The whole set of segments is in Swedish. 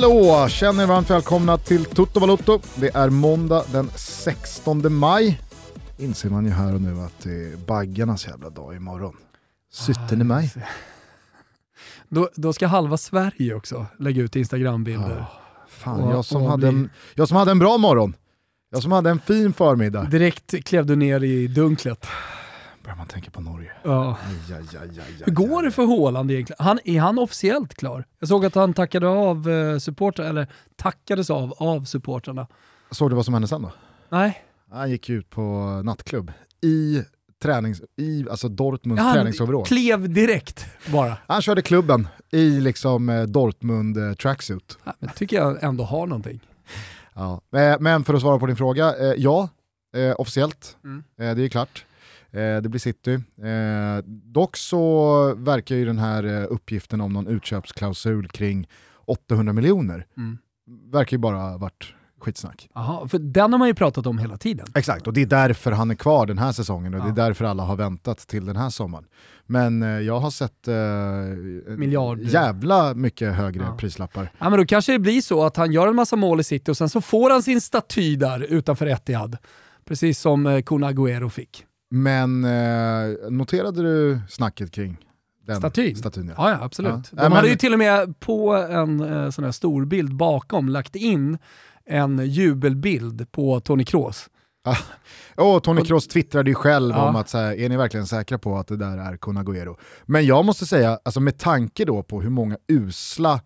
Hallå! Känner er varmt välkomna till Toto Balotto. Det är måndag den 16 maj. Inser man ju här och nu att det är baggarnas jävla dag imorgon. 17 maj. Då, då ska halva Sverige också lägga ut Instagram-bilder. Fan, Och- jag som, hade bli- en, jag som hade en bra morgon. Jag som hade en fin förmiddag. Direkt klev du ner i dunklet. Börjar man tänka på Norge. Ja. Aj, aj, aj, Hur går det för Haaland egentligen? Han, är han officiellt klar? Jag såg att han tackade av eh, supportrar, eller tackades av av supportrarna. Såg du vad som hände sen då? Nej, Han gick ut på nattklubb i tränings, i alltså Dortmunds han träningsoverall. klev direkt bara. Han körde klubben i liksom eh, Dortmund eh, tracksuit. Ja, men tycker jag ändå har någonting. Ja. Eh, Men för att svara på din fråga, eh, ja, eh, officiellt. Mm. Eh, det är klart. Eh, det blir City. Eh, dock så verkar ju den här eh, uppgiften om någon utköpsklausul kring 800 miljoner, Mm. verkar ju bara varit skitsnack. Aha, för den har man ju pratat om hela tiden. Exakt, och det är därför han är kvar den här säsongen och det Ja. är därför alla har väntat till den här sommaren. Men eh, jag har sett eh, Miljard. jävla mycket högre Ja. prislappar. Ja, men då kanske det blir så att han gör en massa mål i City och sen så får han sin staty där utanför Etihad. Precis som eh, Kun Agüero fick. Men eh, noterade du snacket kring den Statyn? statyn ja. Ja, ja absolut. Ja. De men- hade ju till och med på en eh, sån här stor bild bakom lagt in en jubelbild på Toni Kroos. Och Tony Kroos twittrade ju själv Ja. om att så här, är ni verkligen säkra på att det där är Kun Agüero? Men jag måste säga, alltså med tanke då på hur många usla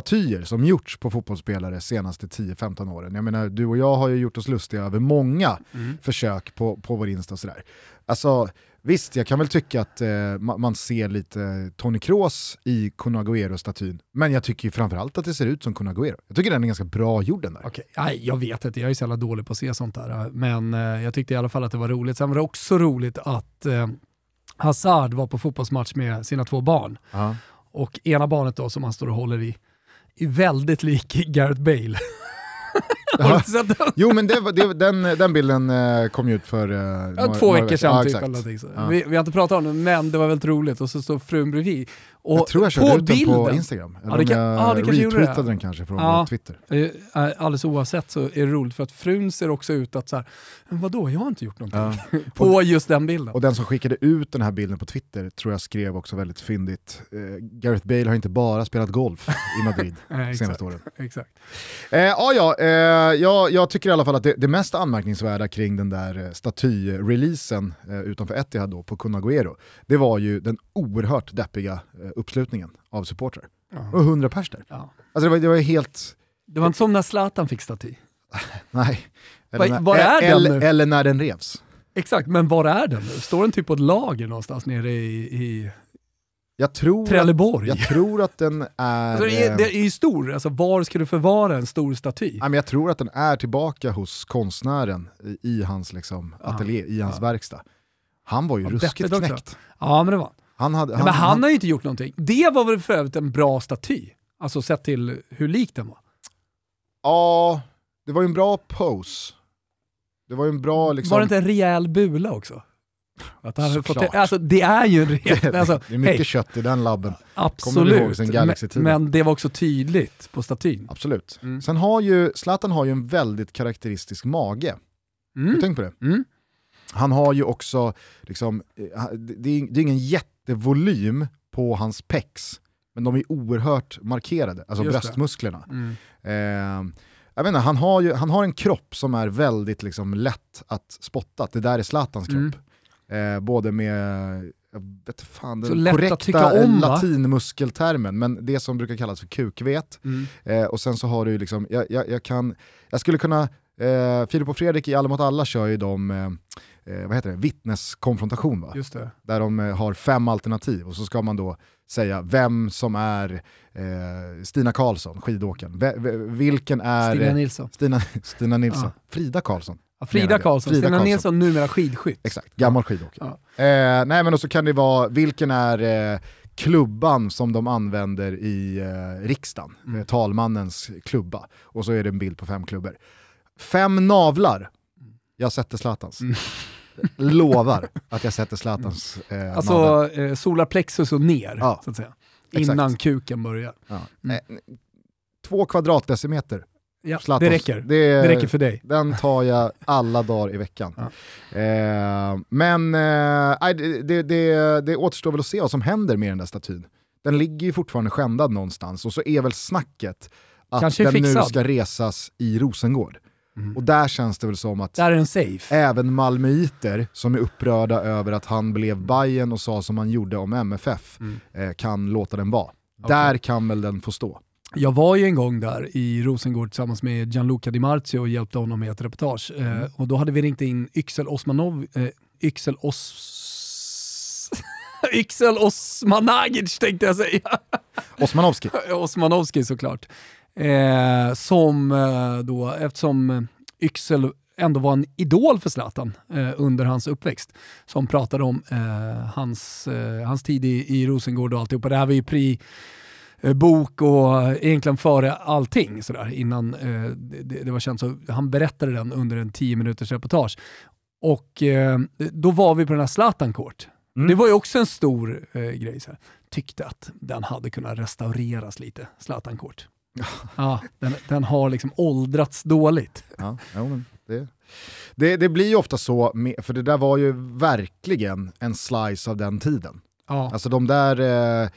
statyer som gjorts på fotbollsspelare senaste 10-15 åren. Jag menar, du och jag har ju gjort oss lustiga över många försök på, på vår Insta och sådär. Alltså, visst, jag kan väl tycka att eh, ma- man ser lite Tony Kroos i Kun Agüero-statyn, men jag tycker ju framförallt att det ser ut som Kun. Jag tycker den är ganska bra gjord den där. Okej, Nej, jag vet inte, jag är så jävla dålig på att se sånt där. Men eh, jag tyckte i alla fall att det var roligt. Sen var det också roligt att eh, Hazard var på fotbollsmatch med sina två barn. Ja. Och ena barnet då som han står och håller i, är väldigt lik Gareth Bale. Den? Jo men det, det, den, den bilden eh, kom ju ut för eh, Ja, några- två veckor sedan Ja, typ. Ja. vi, vi har inte pratat om det, men det var väldigt roligt. Och så står frun bredvid. Och Jag tror jag körde ut den på Instagram. Eller Ja, det om kan- jag ja, det kanske retweetade den kanske från Ja. Twitter. eh, alldeles oavsett så är det roligt för att frun ser också ut att så här, "Men vadå, jag har inte gjort någonting. Ja. På just den bilden. Och den som skickade ut den här bilden på Twitter tror jag skrev också väldigt fyndigt. Eh, Gareth Bale har inte bara spelat golf i Madrid de exakt. senaste åren. exakt. Eh, ja, ja, eh, jag, jag tycker i alla fall att det, det mest anmärkningsvärda kring den där eh, statyreleasen eh, utanför Etihad då på Kun Agüero, det var ju den oerhört deppiga eh, uppslutningen av supportrar. Och 100 pers där. Ja. Alltså det var, det var helt... Det var inte som när Zlatan fick staty. Nej. Vad- när, var är den eller, nu? eller när den revs. Exakt, men var är den nu? Står den typ på ett lager någonstans nere i, i Jag tror, att, Trelleborg? jag tror att den är... Alltså, det, är, eh, det är ju stor, alltså var ska du förvara en stor staty? Nej, men jag tror att den är tillbaka hos konstnären i, i hans liksom, Ja. ateljé, i hans Ja. verkstad. Han var ju Ja, ruskigt knäckt. Ja men det var Han, hade, han. Men han har ju inte gjort någonting. Det var väl för övrigt en bra staty? Alltså sett till hur lik den var. Ja, det var ju en bra pose. Det var ju en bra liksom... Var det inte en rejäl bula också? Att han fått, alltså, det är ju en rejäl... Alltså, det är mycket hej, kött i den labben. Absolut. Men, men det var också tydligt på statyn. Absolut. Mm. Sen har ju, Zlatan har ju en väldigt karaktäristisk mage. Mm. tänkt på det? Mm. Han har ju också, liksom, eh, det är, det är ingen jättevolym på hans pecs, men de är oerhört markerade, alltså Just det. bröstmusklerna. Mm. Eh, jag vet inte, han, har ju, han har en kropp som är väldigt liksom, lätt att spotta, det där är Zlatans kropp. Mm. Eh, både med, jag vet fan Så den att korrekta om, latinmuskeltermen, men det som brukar kallas för kukvet. Mm. Eh, och sen så har du liksom, jag, jag, jag kan, jag skulle kunna, eh, Filip och Fredrik i Alla mot alla kör ju de, eh, eh, vad heter det, vittneskonfrontation va? Just det. Där de eh, har fem alternativ och så ska man då säga vem som är eh, Stina Karlsson, skidåkaren. Vilken är... Stina eh, Nilsson. Stina, Stina Nilsson. Ja. Frida Karlsson. Ja, Frida. Karlsson. Frida Stina Karlsson. Nilsson, numera skidskytt. Exakt, gammal skidåkare. Ja. Eh, nej men och så kan det vara, vilken är eh, klubban som de använder i eh, riksdagen, Mm. eh, talmannens klubba. Och så är det en bild på fem klubbor. Fem navlar, jag sätter Zlatans. Mm. Lovar att jag sätter Zlatans eh, navel. Alltså eh, solarplexus och ner, Ja, så att säga. exakt. Innan kuken börjar. Ja. Mm. Eh, två kvadratdecimeter. Ja, det räcker. Det, Det räcker för dig. Den tar jag alla dagar i veckan. Ja. Eh, men eh, det, det, det, det återstår väl att se vad som händer med den där statyn. Den ligger ju fortfarande skändad någonstans och så är väl snacket att Kanske den nu fixad. ska resas i Rosengård. Mm. Och där känns det väl som att även malmöiter som är upprörda över att han blev Bayern och sa som han gjorde om MFF Mm. eh, kan låta den vara. Okej. Där kan väl den få stå. Jag var ju en gång där i Rosengård tillsammans med Gianluca Di Marzio och hjälpte honom med ett reportage. Mm. Eh, och då hade vi ringt in Yxel Osmanov... Eh, Yxel Os... Yxel Osmanagic tänkte jag säga. Osmanovski. Osmanovski såklart. Eh, som eh, då, eftersom Yxel ändå var en idol för Zlatan eh, under hans uppväxt, som pratade om eh, hans, hans tid i, i Rosengård och alltihopa. Det här var ju pri bok och egentligen före allting sådär innan det, det var känt. Så han berättade den under en 10 minuters reportage. Och då var vi på den här Zlatan Court. Mm. Det var ju också en stor grej. Så här. Tyckte att den hade kunnat restaureras lite, Zlatan Court. Ja, den, den har liksom åldrats dåligt. Ja, men det, det, det blir ju ofta så, med, för det där var ju verkligen en slice av den tiden. Ja. Alltså de där eh,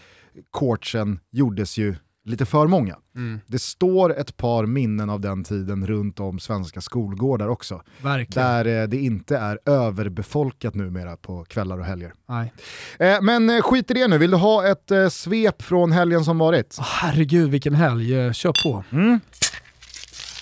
gjordes ju lite för många. Mm, Det står ett par minnen av den tiden runt om svenska skolgårdar också. verkligen. Där eh, det inte är överbefolkat numera på kvällar och helger. Nej. Eh, men eh, skit i det nu, vill du ha ett svep från helgen som varit? Åh, herregud vilken helg, kör på. Mm.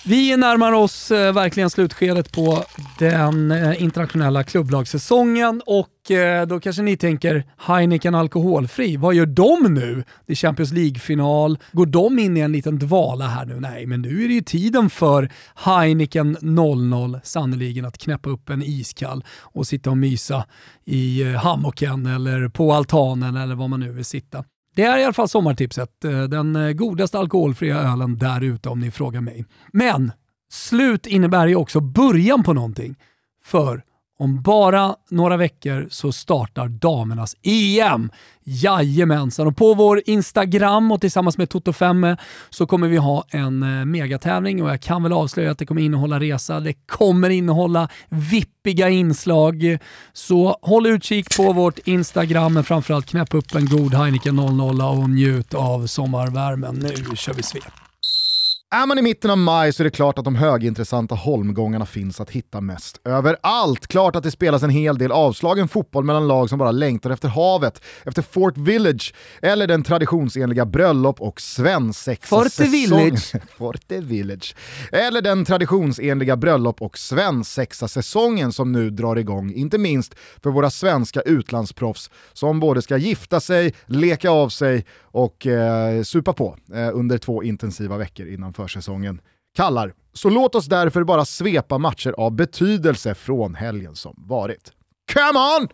Vi närmar oss eh, verkligen slutskedet på den eh, internationella klubblagssäsongen och eh, då kanske ni tänker Heineken alkoholfri, vad gör de nu? Det är Champions League-final, går de in i en liten dvala här nu? Nej, men nu är det ju tiden för Heineken 00 sannoliken att knäppa upp en iskall och sitta och mysa i eh, hammocken eller på altanen eller var man nu vill sitta. Det är i alla fall sommartipset. Eh, den eh, godaste alkoholfria ölen där ute om ni frågar mig. Men slut innebär ju också början på någonting. För om bara några veckor så startar damernas EM. Jajamensan! Och på vår Instagram och tillsammans med Toto5 så kommer vi ha en eh, megatävling och jag kan väl avslöja att det kommer innehålla resa, det kommer innehålla vippiga inslag. Så håll utkik på vårt Instagram men framförallt knäpp upp en god Heineken 00 och njut av sommarvärmen. Nu kör vi svep. Är man i mitten av maj så är det klart att de högintressanta holmgångarna finns att hitta mest överallt. Klart att det spelas en hel del avslagen fotboll mellan lag som bara längtar efter havet, efter Fort Village eller den traditionsenliga bröllop och svensexa Forte Village. Eller den traditionsenliga bröllop och svensexa säsongen som nu drar igång, inte minst för våra svenska utlandsproffs som både ska gifta sig, leka av sig och eh, supa på eh, under två intensiva veckor innan försäsongen kallar. Så låt oss därför bara svepa matcher av betydelse från helgen som varit. Come on!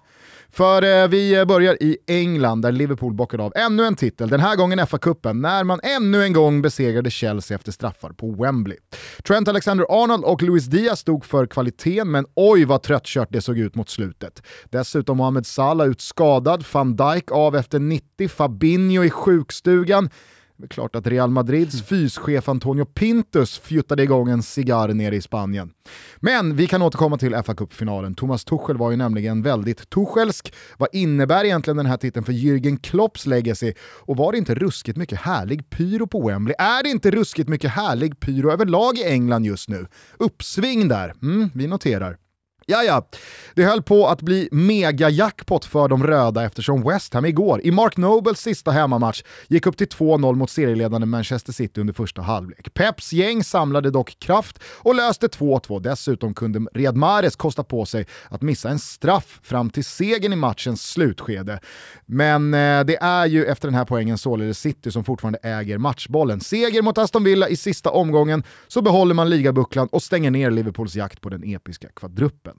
För eh, vi börjar i England där Liverpool bockade av ännu en titel, den här gången FA-cupen, när man ännu en gång besegrade Chelsea efter straffar på Wembley. Trent Alexander-Arnold och Luis Diaz stod för kvaliteten, men oj vad tröttkört det såg ut mot slutet. Dessutom Mohamed Salah ut skadad, van Dijk av efter 90, Fabinho i sjukstugan. Det är klart att Real Madrids fyschef Antonio Pintus fjuttade igång en cigarr nere i Spanien. Men vi kan återkomma till fa Cup-finalen. Thomas Tuchel var ju nämligen väldigt Tuchelsk. Vad innebär egentligen den här titeln för Jürgen Klopps legacy? Och var det inte ruskigt mycket härlig pyro på Wembley? Är det inte ruskigt mycket härlig pyro överlag i England just nu? Uppsving där, mm, vi noterar. Ja, ja. Det höll på att bli mega-jackpot för de röda eftersom West Ham igår, i Mark Nobles sista hemmamatch, gick upp till 2-0 mot serieledande Manchester City under första halvlek. Peps gäng samlade dock kraft och löste 2-2. Dessutom kunde Riyad Mahrez kosta på sig att missa en straff fram till segern i matchens slutskede. Men eh, det är ju efter den här poängen således City som fortfarande äger matchbollen. Seger mot Aston Villa i sista omgången så behåller man ligabucklan och stänger ner Liverpools jakt på den episka kvadruppen.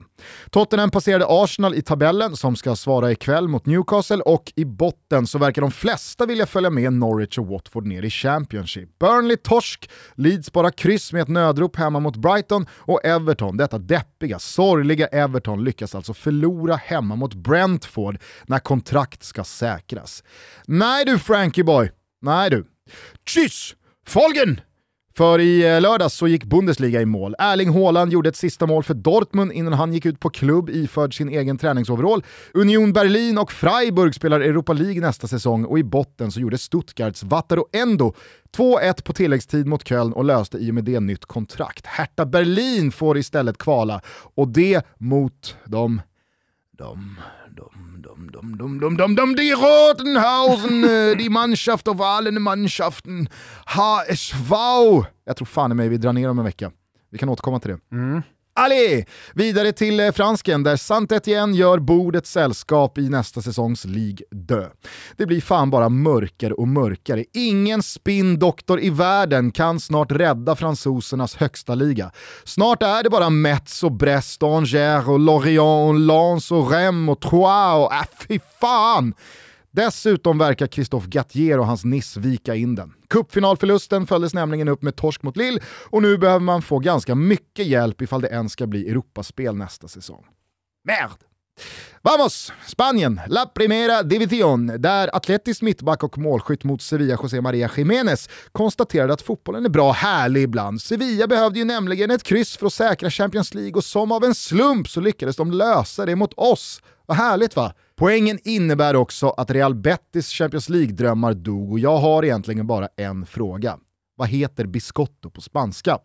Tottenham passerade Arsenal i tabellen som ska svara ikväll mot Newcastle och i botten så verkar de flesta vilja följa med Norwich och Watford ner i Championship. Burnley torsk, Leeds bara kryss med ett nödrop hemma mot Brighton och Everton, detta deppiga, sorgliga Everton lyckas alltså förlora hemma mot Brentford när kontrakt ska säkras. Nej du Frankie boy, nej du. Tschüss! Folgen! För i eh, lördags så gick Bundesliga i mål. Erling Haaland gjorde ett sista mål för Dortmund innan han gick ut på klubb iförd sin egen träningsoverall. Union Berlin och Freiburg spelar Europa League nästa säsong och i botten så gjorde Stuttgarts Wataru Endo 2-1 på tilläggstid mot Köln och löste i och med det nytt kontrakt. Hertha Berlin får istället kvala och det mot de... de de... de... de... de... de... de... die Rotenhausen, äh, die Mannschaft av allen Mannschaften, HSV. Jag tror fan i mig vi drar ner om en vecka. Vi kan återkomma till det. Mm. Allez! Vidare till eh, fransken där Saint-Étienne gör bordet sällskap i nästa säsongs Ligue 2. Det blir fan bara mörkare och mörkare. Ingen spindoktor i världen kan snart rädda fransosernas högsta liga. Snart är det bara Metz och Brest Angers och Lorient och Lens och Rennes och Troyes och äh, fy fan! Dessutom verkar Christophe Gattier och hans Nice vika in den. Cupfinalförlusten följdes nämligen upp med torsk mot Lille och nu behöver man få ganska mycket hjälp ifall det ens ska bli Europaspel nästa säsong. Merd! Vamos! Spanien, La Primera Division, där atletisk mittback och målskytt mot Sevilla José Maria Jiménez konstaterade att fotbollen är bra härlig ibland. Sevilla behövde ju nämligen ett kryss för att säkra Champions League och som av en slump så lyckades de lösa det mot oss. Vad härligt va? Poängen innebär också att Real Betis Champions League-drömmar dog och jag har egentligen bara en fråga. Vad heter biscotto på spanska?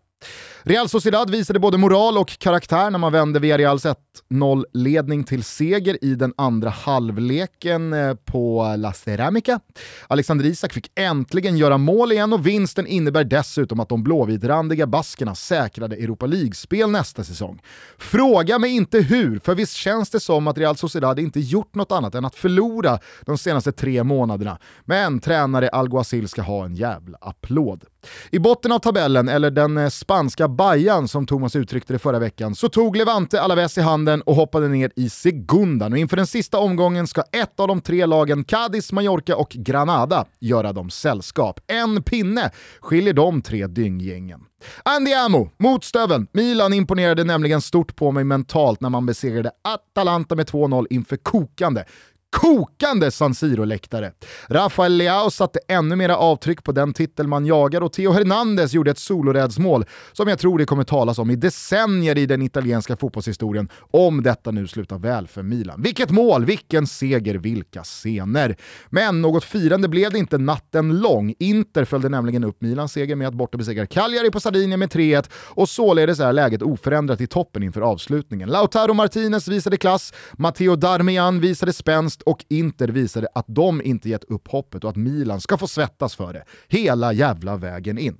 Real Sociedad visade både moral och karaktär när man vände Villareals 1-0-ledning till seger i den andra halvleken eh, på La Ceramica. Alexander Isak fick äntligen göra mål igen och vinsten innebär dessutom att de blåvitrandiga baskerna säkrade Europa League-spel nästa säsong. Fråga mig inte hur, för visst känns det som att Real Sociedad inte gjort något annat än att förlora de senaste tre månaderna. Men tränare Alguacil ska ha en jävla applåd. I botten av tabellen, eller den eh, spanska bajan som Thomas uttryckte det förra veckan, så tog Levante Alaves i handen och hoppade ner i segundan. Och inför den sista omgången ska ett av de tre lagen, Cadiz, Mallorca och Granada, göra dem sällskap. En pinne skiljer de tre dynggängen. Andiamo, mot stöveln. Milan imponerade nämligen stort på mig mentalt när man besegrade Atalanta med 2-0 inför kokande kokande San Siro-läktare. Rafael Leao satte ännu mera avtryck på den titel man jagar och Theo Hernandez gjorde ett solorädsmål som jag tror det kommer talas om i decennier i den italienska fotbollshistorien om detta nu slutar väl för Milan. Vilket mål, vilken seger, vilka scener! Men något firande blev det inte natten lång. Inter följde nämligen upp Milans seger med att borta besegra Cagliari på Sardinien med 3-1 och således är läget oförändrat i toppen inför avslutningen. Lautaro Martinez visade klass, Matteo Darmian visade spänst och Inter visade att de inte gett upp hoppet och att Milan ska få svettas för det hela jävla vägen in.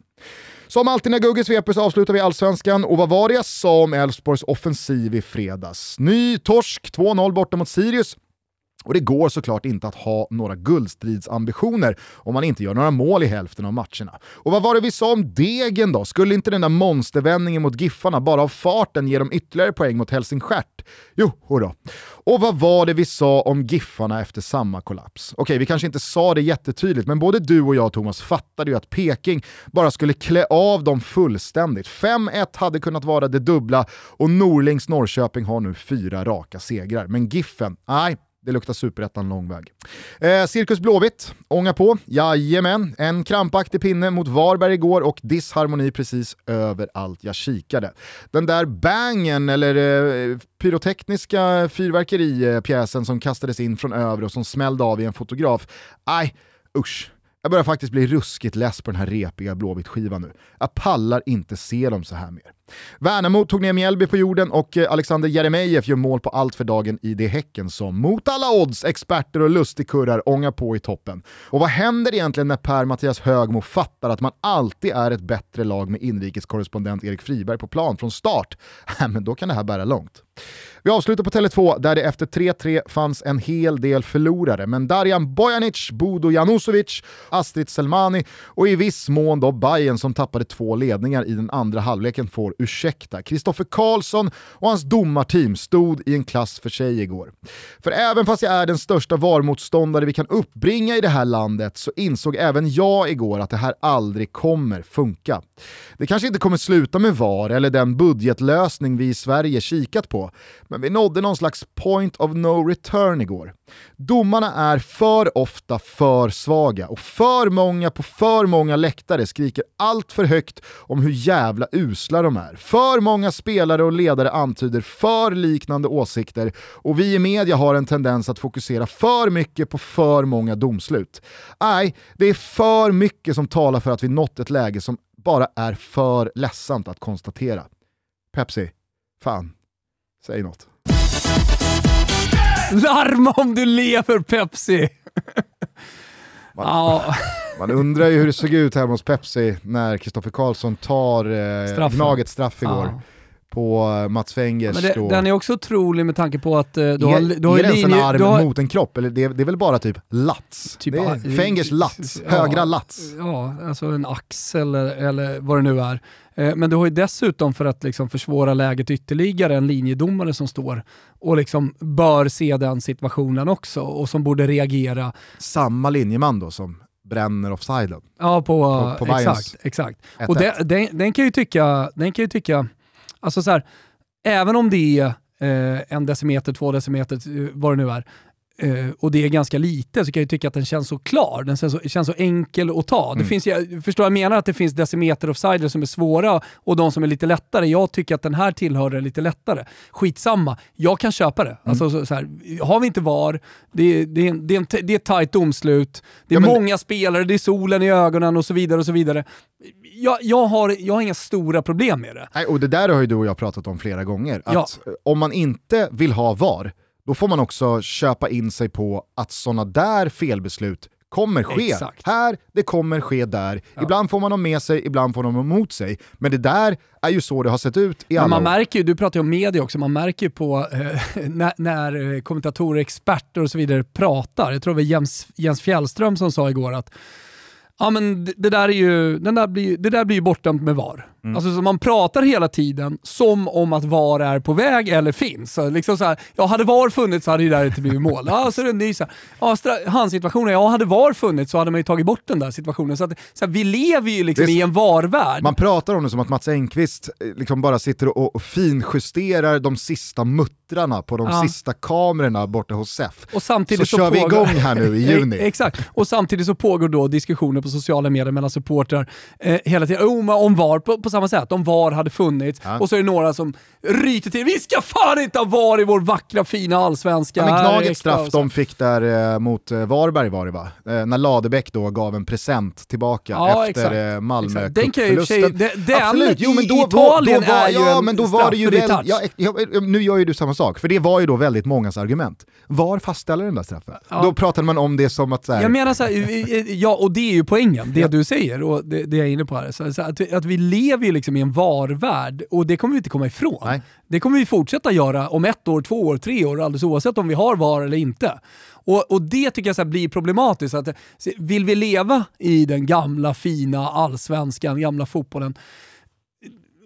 Som alltid när Gugge sveper så avslutar vi allsvenskan och vad var det jag sa om Elfsborgs offensiv i fredags? Ny torsk, 2-0 borta mot Sirius. Och det går såklart inte att ha några guldstridsambitioner om man inte gör några mål i hälften av matcherna. Och vad var det vi sa om Degen då? Skulle inte den där monstervändningen mot Giffarna bara av farten ge dem ytterligare poäng mot Helsingstjärt? Jo, då. Och vad var det vi sa om Giffarna efter samma kollaps? Okej, vi kanske inte sa det jättetydligt, men både du och jag Thomas fattade ju att Peking bara skulle klä av dem fullständigt. 5-1 hade kunnat vara det dubbla och Norlings Norrköping har nu fyra raka segrar. Men Giffen, nej, det luktar superettan lång väg. Eh, Cirkus Blåvitt, ånga på. Jajamän, en krampaktig pinne mot Varberg igår och disharmoni precis överallt jag kikade. Den där bangen, eller eh, pyrotekniska fyrverkeripjäsen som kastades in från Övre och som smällde av i en fotograf. Aj, usch. Jag börjar faktiskt bli ruskigt less på den här repiga Blåvitt-skivan nu. Jag pallar inte se dem så här mer. Värnamo tog ner Mjällby på jorden och eh, Alexander Jeremejeff gör mål på allt för dagen i det Häcken som mot alla odds, experter och lustigkurrar ångar på i toppen. Och vad händer egentligen när Per-Mattias Högmo fattar att man alltid är ett bättre lag med inrikeskorrespondent Erik Friberg på plan från start? men då kan det här bära långt. Vi avslutar på Tele2 där det efter 3-3 fanns en hel del förlorare, men Darjan Bojanic, Bodo Janusovic, Astrid Selmani och i viss mån då Bayern som tappade två ledningar i den andra halvleken får ursäkta. Kristoffer Karlsson och hans domarteam stod i en klass för sig igår. För även fast jag är den största VAR-motståndare vi kan uppbringa i det här landet så insåg även jag igår att det här aldrig kommer funka. Det kanske inte kommer sluta med VAR eller den budgetlösning vi i Sverige kikat på, men vi nådde någon slags point of no return igår. Domarna är för ofta för svaga och för många på för många läktare skriker allt för högt om hur jävla usla de är. För många spelare och ledare antyder för liknande åsikter och vi i media har en tendens att fokusera för mycket på för många domslut. Nej, det är för mycket som talar för att vi nått ett läge som bara är för ledsamt att konstatera. Pepsi, fan, säg något. Larma om du lever Pepsi! Man, ja. man undrar ju hur det såg ut hemma hos Pepsi när Kristoffer Karlsson tar eh. Gnagets straff igår. Ja. På eh, Mats Wengers Men det, den är också otrolig med tanke på att eh, du har, du har är ens en linje- arm har, mot en kropp? Eller det, är, det är väl bara typ lats? Typ, det är Fengers lats, ja, högra lats. Ja, alltså en axel eller, eller vad det nu är. Eh, Men du har ju dessutom för att liksom försvåra läget ytterligare en linjedomare som står och liksom bör se den situationen också och som borde reagera Samma linjeman då som bränner offsiden. Ja, på, På- på exakt. exakt. 1-1. Och den, den, den kan ju tycka, den kan ju tycka, alltså så här, även om det är eh, en decimeter, två decimeter, eh, vad det nu är, eh, och det är ganska lite, så kan jag ju tycka att den känns så klar. Den känns så, känns så enkel att ta. Det Mm. finns, jag förstår jag menar att det finns decimeter offsider som är svåra och de som är lite lättare. Jag tycker att den här tillhör det lite lättare. Skitsamma, jag kan köpa Mm. det. Alltså, så, så här, har vi inte VAR, det, det, det, det är ett tajt domslut, det är Ja, men- många spelare, det är solen i ögonen och så vidare. och så vidare. Jag, jag, har, jag har inga stora problem med det. Nej, och det där har ju du och jag pratat om flera gånger. Att Ja. om man inte vill ha VAR, då får man också köpa in sig på att sådana där felbeslut kommer ske Exakt. här, det kommer ske där. Ibland får man dem med sig, ibland får man dem emot sig. Men det där är ju så det har sett ut i Men alla man år. märker ju, du pratar ju om media också, man märker ju på eh, när, när eh, kommentatorer, experter och så vidare pratar. Jag tror det var Jens, Jens Fjällström som sa igår att Ja men det det där, är ju, den där blir, det där blir ju bortdömt med VAR. Mm. Alltså så man pratar hela tiden som om att VAR är på väg eller finns. Så liksom så här, ja hade VAR funnits så hade det där inte blivit mål. Ja, så är det en ny så här, ja, handsituationen, ja hade VAR funnits så hade man ju tagit bort den där situationen. Så, att, så här, vi lever ju liksom är- i en VAR-värld. Man pratar om det som att Mats Engqvist eh, liksom bara sitter och, och finjusterar de sista muttrarna på de Ja. sista kamerorna borta hos SEF. Och samtidigt Så så, kör vi igång här nu i juni. Exakt, och samtidigt så pågår då diskussioner på sociala medier mellan supportrar eh, hela tiden. Oh, men om VAR, på, på samma sätt, om VAR hade funnits. Ja. Och så är det några som ryter till, vi ska fan inte ha VAR i vår vackra fina allsvenska. Ja, men Gnagets straff de fick där eh, mot eh, Varberg var det va? Eh, när Ladebäck då gav en present tillbaka Ja, efter eh, Malmö. Den kan i för sig- den- Absolut, jo men i då, var- Italien då var, är ju ja, en men då var det ju väl, ja, ja, nu gör ju du samma sak, för det var ju då väldigt mångas argument. Var fastställer den där straffen? Då pratade man om det som att så här, Jag menar så här, eh, eh, ja och det är ju poängen, det Ja. du säger och det, det jag är inne på här. Så, så att, vi, att vi lever ju liksom i en VAR-värld och det kommer vi inte komma ifrån. Nej. Det kommer vi fortsätta göra om ett år, två år, tre år, alldeles oavsett om vi har VAR eller inte. Och, och det tycker jag så blir problematiskt. Att, vill vi leva i den gamla fina allsvenskan, gamla fotbollen,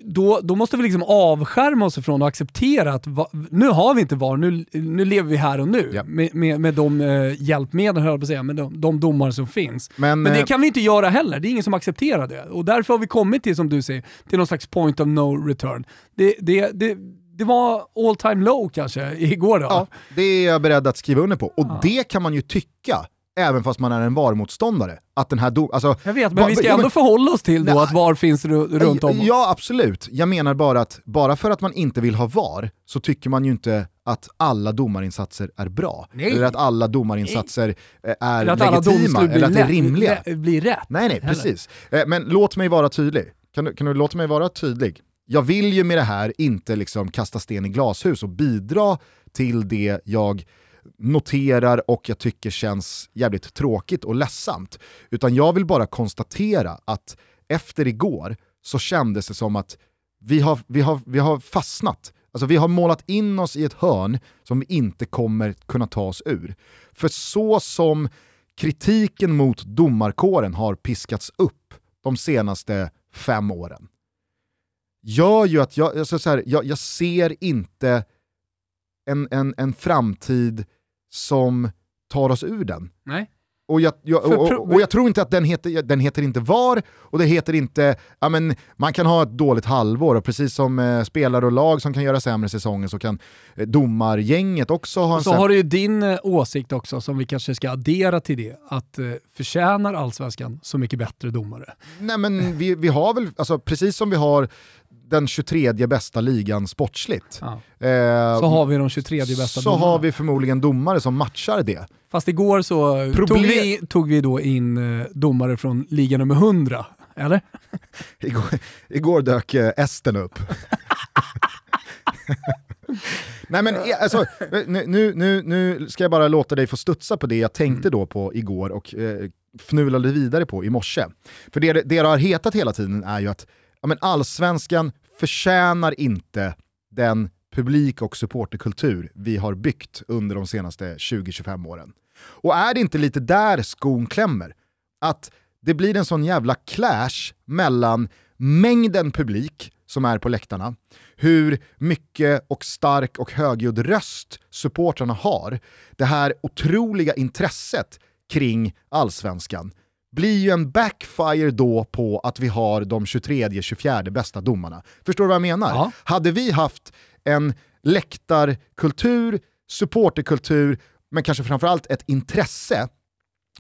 då, då måste vi liksom avskärma oss ifrån och acceptera att va, nu har vi inte VAR, nu, nu lever vi här och nu Ja. med, med, med de eh, hjälpmedel, höll jag på att säga, med de, de domar som finns. men, Men det eh, kan vi inte göra heller, det är ingen som accepterar det. Och därför har vi kommit till, som du säger, till någon slags point of no return. Det, det, det, det var all time low kanske igår då. Ja, det är jag beredd att skriva under på. Och det kan man ju tycka, även fast man är en VAR-motståndare. Att den här dom, alltså, Jag vet, men Va- vi ska ändå men- förhålla oss till då Nej. att VAR finns ru- runt om. Ja, absolut. Jag menar bara att bara för att man inte vill ha VAR så tycker man ju inte att alla domarinsatser är bra. Nej. Eller att alla domarinsatser eh, är Eller att legitima, eller att det är rimliga. blir rätt. Nej, nej, heller. precis. Eh, Men låt mig vara tydlig. Kan du, kan du låta mig vara tydlig? Jag vill ju med det här inte liksom kasta sten i glashus och bidra till det jag noterar och jag tycker känns jävligt tråkigt och ledsamt. Utan jag vill bara konstatera att efter igår så kändes det som att vi har, vi har, vi har fastnat. Alltså vi har målat in oss i ett hörn som vi inte kommer kunna ta oss ur. För så som kritiken mot domarkåren har piskats upp de senaste fem åren gör ju att jag, alltså så här, jag, jag ser inte en, en, en framtid som tar oss ur den. Nej. Och jag, jag, och, och, och jag, tror inte att den heter, den heter inte VAR, och det heter inte, ja men man kan ha ett dåligt halvår, och precis som eh, spelare och lag som kan göra sämre säsonger så kan eh, domargänget också ha en Så har du ju din eh, åsikt också, som vi kanske ska addera till det, att eh, förtjänar allsvenskan så mycket bättre domare? Nej men vi, vi har väl, alltså, precis som vi har den 23 bästa ligan sportsligt. Ja. Eh, så har vi de 23 bästa Så domarna. har vi förmodligen domare som matchar det. Fast igår så Problem... tog, vi, tog vi då in eh, domare från liga nummer 100, eller? igår, igår dök eh, Esten upp. Nej men alltså, nu, nu, nu ska jag bara låta dig få studsa på det jag tänkte mm. då på igår och eh, fnulade vidare på i morse. För det, det det har hetat hela tiden är ju att ja, men allsvenskan förtjänar inte den publik och supporterkultur vi har byggt under de senaste 20-25 åren. Och är det inte lite där skon klämmer? Att det blir en sån jävla clash mellan mängden publik som är på läktarna, hur mycket och stark och högljudd röst supportrarna har, det här otroliga intresset kring allsvenskan, blir ju en backfire då på att vi har de 23-24 bästa domarna. Förstår du vad jag menar? Ja. Hade vi haft en läktarkultur, supporterkultur, men kanske framförallt ett intresse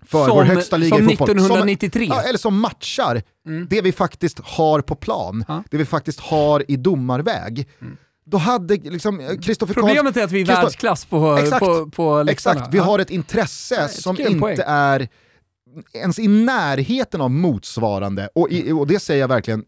för som, vår högsta liga som i fotboll. 1993? Som, eller som matchar mm. det vi faktiskt har på plan, ja. det vi faktiskt har i domarväg. Mm. Då hade liksom Kristoffer Problemet är att vi är världsklass på, exakt, på, på läktarna. Exakt, vi har ett intresse ja, som inte är ens i närheten av motsvarande, och, i, och det säger jag verkligen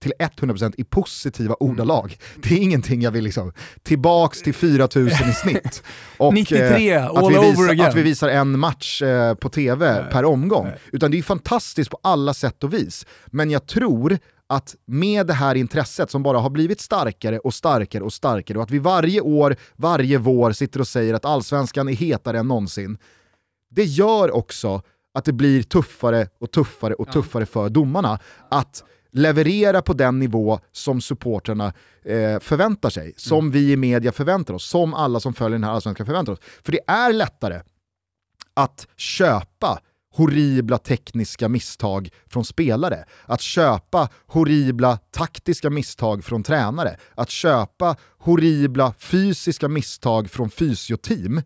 till 100% i positiva mm. ordalag. Det är ingenting jag vill liksom, tillbaks till 4000 i snitt. Och, 93, eh, all att, vi visar, again. att vi visar en match eh, på tv nej, per omgång. Nej. Utan det är fantastiskt på alla sätt och vis. Men jag tror att med det här intresset som bara har blivit starkare och starkare och starkare och att vi varje år, varje vår sitter och säger att allsvenskan är hetare än någonsin. Det gör också att det blir tuffare och tuffare och tuffare för domarna att leverera på den nivå som supporterna eh, förväntar sig, som mm. vi i media förväntar oss, som alla som följer den här allsvenskan förväntar oss. För det är lättare att köpa horribla tekniska misstag från spelare, att köpa horribla taktiska misstag från tränare, att köpa horribla fysiska misstag från fysioteam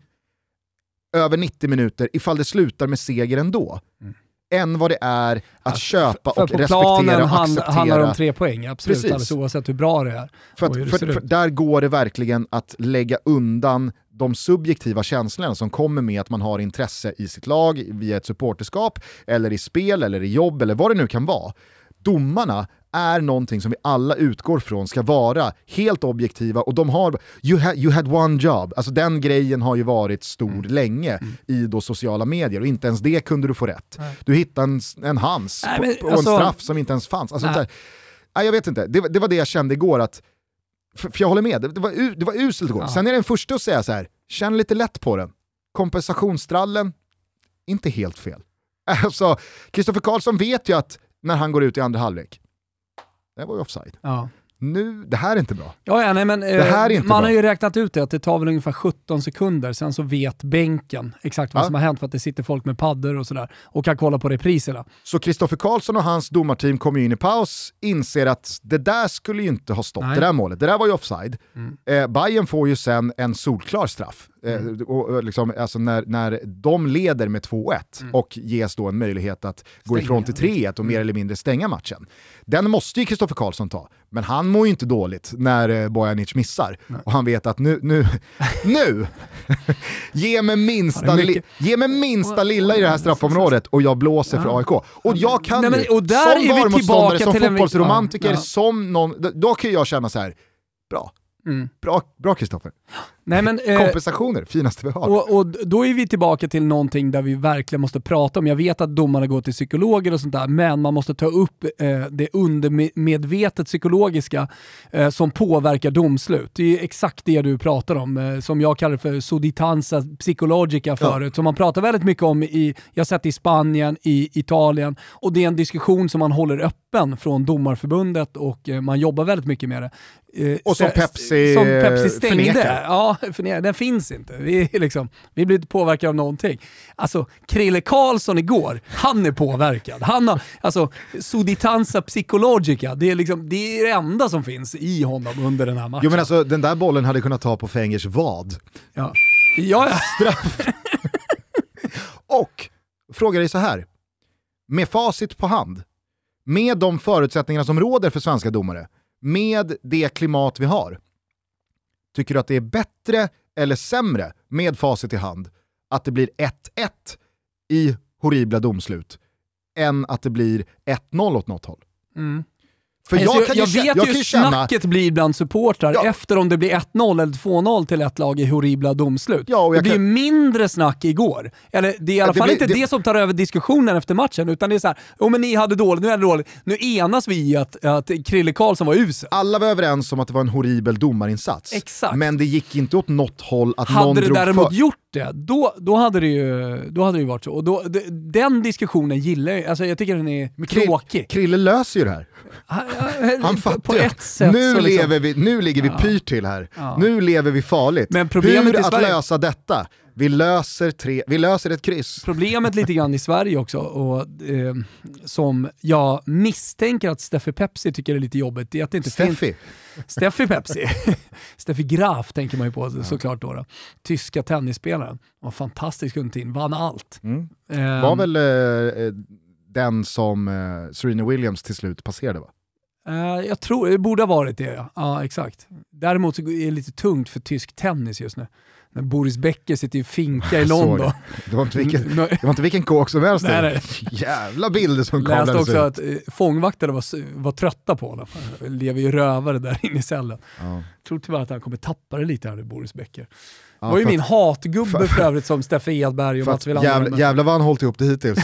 över 90 minuter ifall det slutar med seger ändå. Mm än vad det är att alltså, köpa och respektera och acceptera. Hand, handlar det om tre poäng, absolut, Precis. alldeles oavsett hur bra det är. För, att, för, för där går det verkligen att lägga undan de subjektiva känslorna som kommer med att man har intresse i sitt lag via ett supporterskap, eller i spel, eller i jobb, eller vad det nu kan vara. Domarna är någonting som vi alla utgår från ska vara helt objektiva och de har, you, ha, you had one job, alltså den grejen har ju varit stor mm. länge mm. i då sociala medier och inte ens det kunde du få rätt. Nej. Du hittade en, en hans nej, men, på, alltså, en straff som inte ens fanns. Alltså, nej, jag vet inte, det, det, var det jag kände igår att, för, för jag håller med, det, det, var, det var uselt igår. Ja. Sen är den första att säga så här, känn lite lätt på den. Kompensationsstrallen, inte helt fel. Alltså, Kristoffer Karlsson vet ju att när han går ut i andra halvlek, det var ju offside. Ja. Nu, det här är inte bra. Ja, ja, nej, men, det här är eh, inte man bra. har ju räknat ut det, att det tar väl ungefär 17 sekunder, sen så vet bänken exakt vad ja. som har hänt för att det sitter folk med paddor och sådär och kan kolla på repriserna. Så Kristoffer Karlsson och hans domarteam kommer in i paus, inser att det där skulle ju inte ha stått, nej. det där målet, det där var ju offside. Mm. Eh, Bayern får ju sen en solklar straff. Eh, mm. och, liksom, alltså när, när de leder med 2-1 mm. och ges då en möjlighet att stänga. gå ifrån till 3-1 och mer mm. eller mindre stänga matchen. Den måste ju Kristoffer Karlsson ta, men han mår ju inte dåligt när eh, Bojanic missar. Nej. Och han vet att nu, nu, nu! ge, mig minsta, li, ge mig minsta lilla i det här straffområdet och jag blåser för AIK. Och jag kan Nej, men, och där ju, som VAR-motståndare, som fotbollsromantiker, ja, ja. som någon, då kan jag känna så här, bra, Mm. Bra Kristoffer. Nej, men, eh, Kompensationer, finaste vi har. Och, och, då är vi tillbaka till någonting där vi verkligen måste prata om. Jag vet att domarna går till psykologer och sånt där, men man måste ta upp eh, det undermedvetet psykologiska eh, som påverkar domslut. Det är exakt det du pratar om, eh, som jag kallar för soditanza psychologica förut, ja. som man pratar väldigt mycket om i, jag har sett i Spanien, i Italien, och det är en diskussion som man håller öppen från domarförbundet och eh, man jobbar väldigt mycket med det. Eh, och som Pepsi, som Pepsi stängde. Ja, Ja, för nej, den finns inte. Vi, liksom, vi blir inte påverkade av någonting. Alltså, Krille Karlsson igår, han är påverkad. Han har, alltså, suditanza psychologica, det är, liksom, det är det enda som finns i honom under den här matchen. Jo men alltså den där bollen hade kunnat ta på Fengers vad. Ja, ja. ja. Straff. Och, frågar dig så här. Med facit på hand, med de förutsättningarna som råder för svenska domare, med det klimat vi har, tycker du att det är bättre eller sämre med facit i hand att det blir 1-1 i horribla domslut än att det blir 1-0 åt något håll? Mm. För Alltså, jag, kan jag ju, vet jag ju hur ju känna... snacket blir bland supportrar Ja. efter om det blir 1-0 eller 2-0 till ett lag i horribla domslut. Ja, det jag blir kan- mindre snack igår. Eller det är i alla det fall blir- inte det, det- som tar över diskussionen efter matchen, utan det är så här, oh, men ni hade dåligt, nu är det dåligt. Nu enas vi i att, att Krille Karlsson var usel. Alla var överens om att det var en horribel domarinsats. Exakt. Men det gick inte åt något håll att någon Hade det drog däremot för... gjort det, då, då, hade det ju, då hade det varit så. Och då, den diskussionen gillar jag, alltså jag tycker den är Krill- tråkig. Krille löser ju det här. Han, fattar ju. sätt nu, liksom- lever vi, nu ligger vi pyrt till här. Ja. Nu lever vi farligt. Men problemet Hur att Sverige- lösa detta? Vi löser, tre, vi löser ett kryss. Problemet lite grann i Sverige också, och, eh, som jag misstänker att Steffi Pepsi tycker är lite jobbigt, det är att det inte finns... Steffi, Steffi Pepsi. Steffi Graf tänker man ju på såklart då. då. Tyska tennisspelaren. Var fantastisk under tiden, vann allt. mm. Ehm, var väl eh, eh, den som eh, Serena Williams till slut passerade va? Eh, jag tror, det borde ha varit det ja. Ja, exakt. Däremot så är det lite tungt för tysk tennis just nu. När Boris Becker sitter och finka i London. Det var inte vilken, det var inte vilken kåk som helst. Nej, nej. Jävla bilder som Läste kablades också ut. att eh, fångvakterna var, var trötta på honom. Lever ju rövare där inne i cellen. Ja. tror tyvärr att han kommer tappa det lite här nu, Boris Becker. Ja, det var ju min hatgubbe för- för, övrigt som Steffe Edberg och Mats Wilander. jävla, men- jävla vad han hållit ihop det hittills.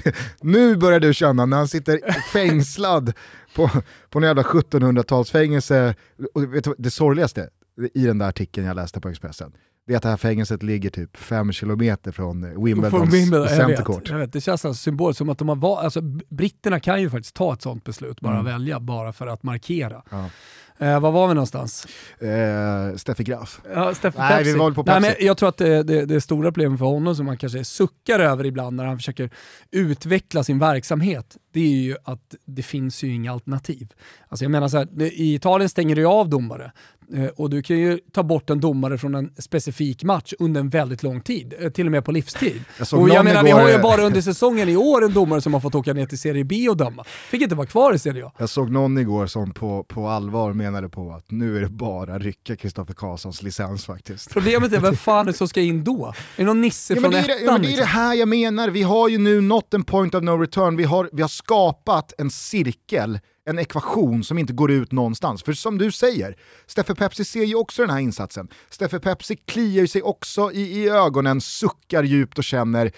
nu börjar du känna när han sitter fängslad på, på en jävla 1700-talsfängelse. Och vet du, det sorgligaste i den där artikeln jag läste på Expressen, det är att det här fängelset ligger typ fem kilometer från Wimbledons Wimbledon, jag Center vet, jag vet, det känns alltså symboliskt som att de har alltså, britterna kan ju faktiskt ta ett sånt beslut, bara Mm. välja, bara för att markera. Ja. Eh, var var vi någonstans? Eh, Steffi Graf. Ja, Steffe Nej, vi var på Nej, men Jag tror att det, det, det stora problemet för honom som man kanske suckar över ibland när han försöker utveckla sin verksamhet, det är ju att det finns ju inga alternativ. Alltså jag menar så här, i Italien stänger du av domare och du kan ju ta bort en domare från en specifik match under en väldigt lång tid, eh, till och med på livstid. Jag och jag menar, vi igår- har ju bara under säsongen i år en domare som har fått åka ner till Serie B och döma. Fick inte vara kvar i Serie A. Jag såg någon igår som på, på allvar menade på att nu är det bara rycka Kristoffer Karlssons licens faktiskt. Problemet är, vem fan är det som ska in då? Är det någon nisse Ja, från det, är det, ettan? ja, men det är liksom? det här jag menar, vi har ju nu nått en point of no return, vi har, vi har skapat en cirkel, en ekvation som inte går ut någonstans. För som du säger, Steffe Pepsi ser ju också den här insatsen. Steffe Pepsi kliar sig också i, i ögonen, suckar djupt och känner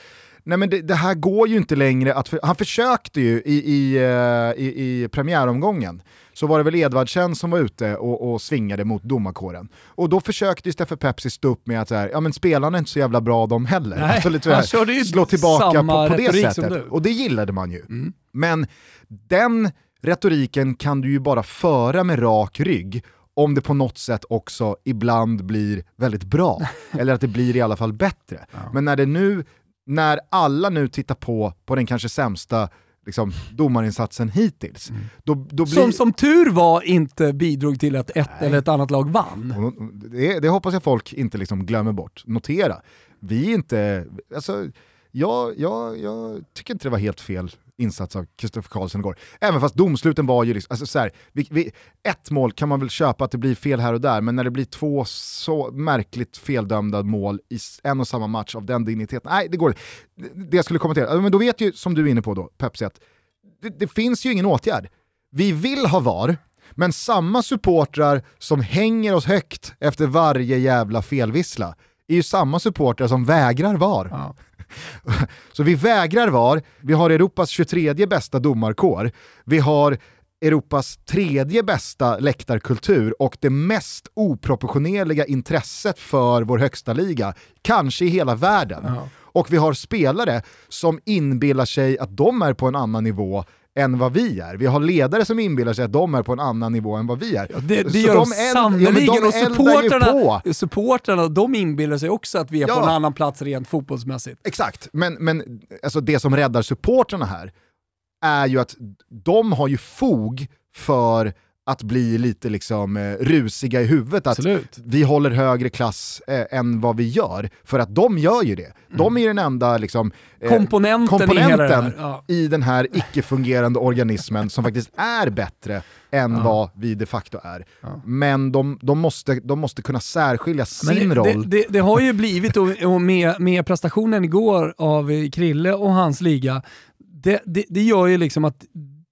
Nej men det, det här går ju inte längre att... För, han försökte ju i, i, eh, i, i premiäromgången, så var det väl Edvardsen som var ute och, och svingade mot domarkåren. Och då försökte ju Steffe Pepsi stå upp med att så här, ja men spelarna är inte så jävla bra de heller. Nej, Alltså lite så han här, körde ju slå tillbaka på, på det sättet. Och det gillade man ju. Mm. Men den retoriken kan du ju bara föra med rak rygg om det på något sätt också ibland blir väldigt bra. Eller att det blir i alla fall bättre. Men när det nu, när alla nu tittar på, på den kanske sämsta liksom, domarinsatsen hittills, då, då blir... Som som tur var inte bidrog till att ett eller ett annat lag vann. Det, det hoppas jag folk inte liksom glömmer bort. Notera, vi är inte... Alltså, jag, jag, jag tycker inte det var helt fel insats av Kristoffer Karlsson igår. Även fast domsluten var ju liksom, alltså så här, vi, vi, ett mål kan man väl köpa att det blir fel här och där, men när det blir två så märkligt feldömda mål i en och samma match av den digniteten, nej det går inte. Det- jag skulle kommentera, men då vet ju, som du är inne på då, Pepsi, att det, det finns ju ingen åtgärd. Vi vill ha VAR, men samma supportrar som hänger oss högt efter varje jävla felvissla är ju samma supportrar som vägrar VAR. Ja. Så vi vägrar VAR, vi har Europas 23 bästa domarkår, vi har Europas tredje bästa läktarkultur och det mest oproportionerliga intresset för vår högsta liga, kanske i hela världen. Ja. Och vi har spelare som inbillar sig att de är på en annan nivå än vad vi är. Vi har ledare som inbillar sig att de är på en annan nivå än vad vi är. Ja, det, det gör de, sannerligen. ja, och supportrarna, supportrarna, de inbillar sig också att vi är Ja. på en annan plats rent fotbollsmässigt. Exakt, men, men alltså det som räddar supportrarna här är ju att de har ju fog för att bli lite liksom eh, rusiga i huvudet. Att Absolut. vi håller högre klass eh, än vad vi gör. För att de gör ju det. De är den enda liksom, eh, Komponenten, i komponenten här. Ja. i den här icke-fungerande organismen som faktiskt är bättre än vad vi de facto är. Men de, de, måste, de måste kunna särskilja sin det, roll. Det, det, det har ju blivit, och, med, med prestationen igår av Krille och hans liga, det, det, det gör ju liksom att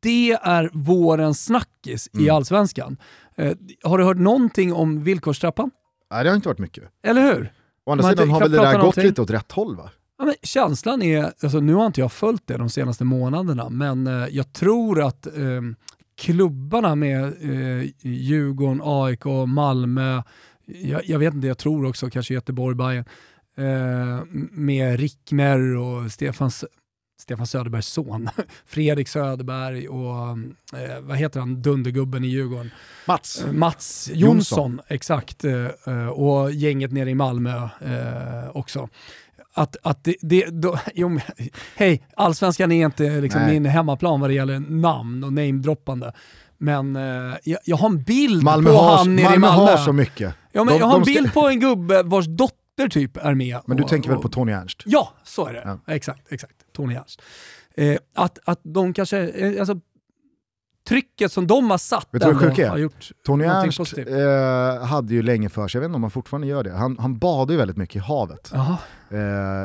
det är vårens snackis i Mm. Allsvenskan. Eh, har du hört någonting om villkorstrappan? Nej, det har inte varit mycket. Eller hur? Å andra Man sidan har väl det där gått lite åt rätt håll va? Ja, men känslan är, alltså nu har inte jag följt det de senaste månaderna, men eh, jag tror att eh, klubbarna med eh, Djurgården, AIK, Malmö, jag, jag vet inte, jag tror också kanske Göteborg, Bayern, eh, med Rickmer och Stefan, Stefan Söderbergs son, Fredrik Söderberg och eh, vad heter han, dundergubben i Djurgården? Mats? Eh, Mats Jonsson, exakt. eh, eh, Och gänget nere i Malmö eh, också. Att, att det, det, då, jo, men, hej, allsvenskan är inte liksom min hemmaplan vad det gäller namn och namedroppande. Men eh, jag, jag har en bild Malmö, på har, han nere i Malmö Malmö. har så mycket. ja, men De- jag har en bild på en gubbe vars dotter typ är med. Men du och- tänker väl på Tony Ernst? Ja, så är det. Ja. Exakt, exakt. Tony Ernst. Eh, att, att de kanske, eh, alltså trycket som de har satt Vet du vad sjuka är? har gjort Tony Ernst eh, hade ju länge för sig, jag vet inte om han fortfarande gör det, han, han badar ju väldigt mycket i havet eh,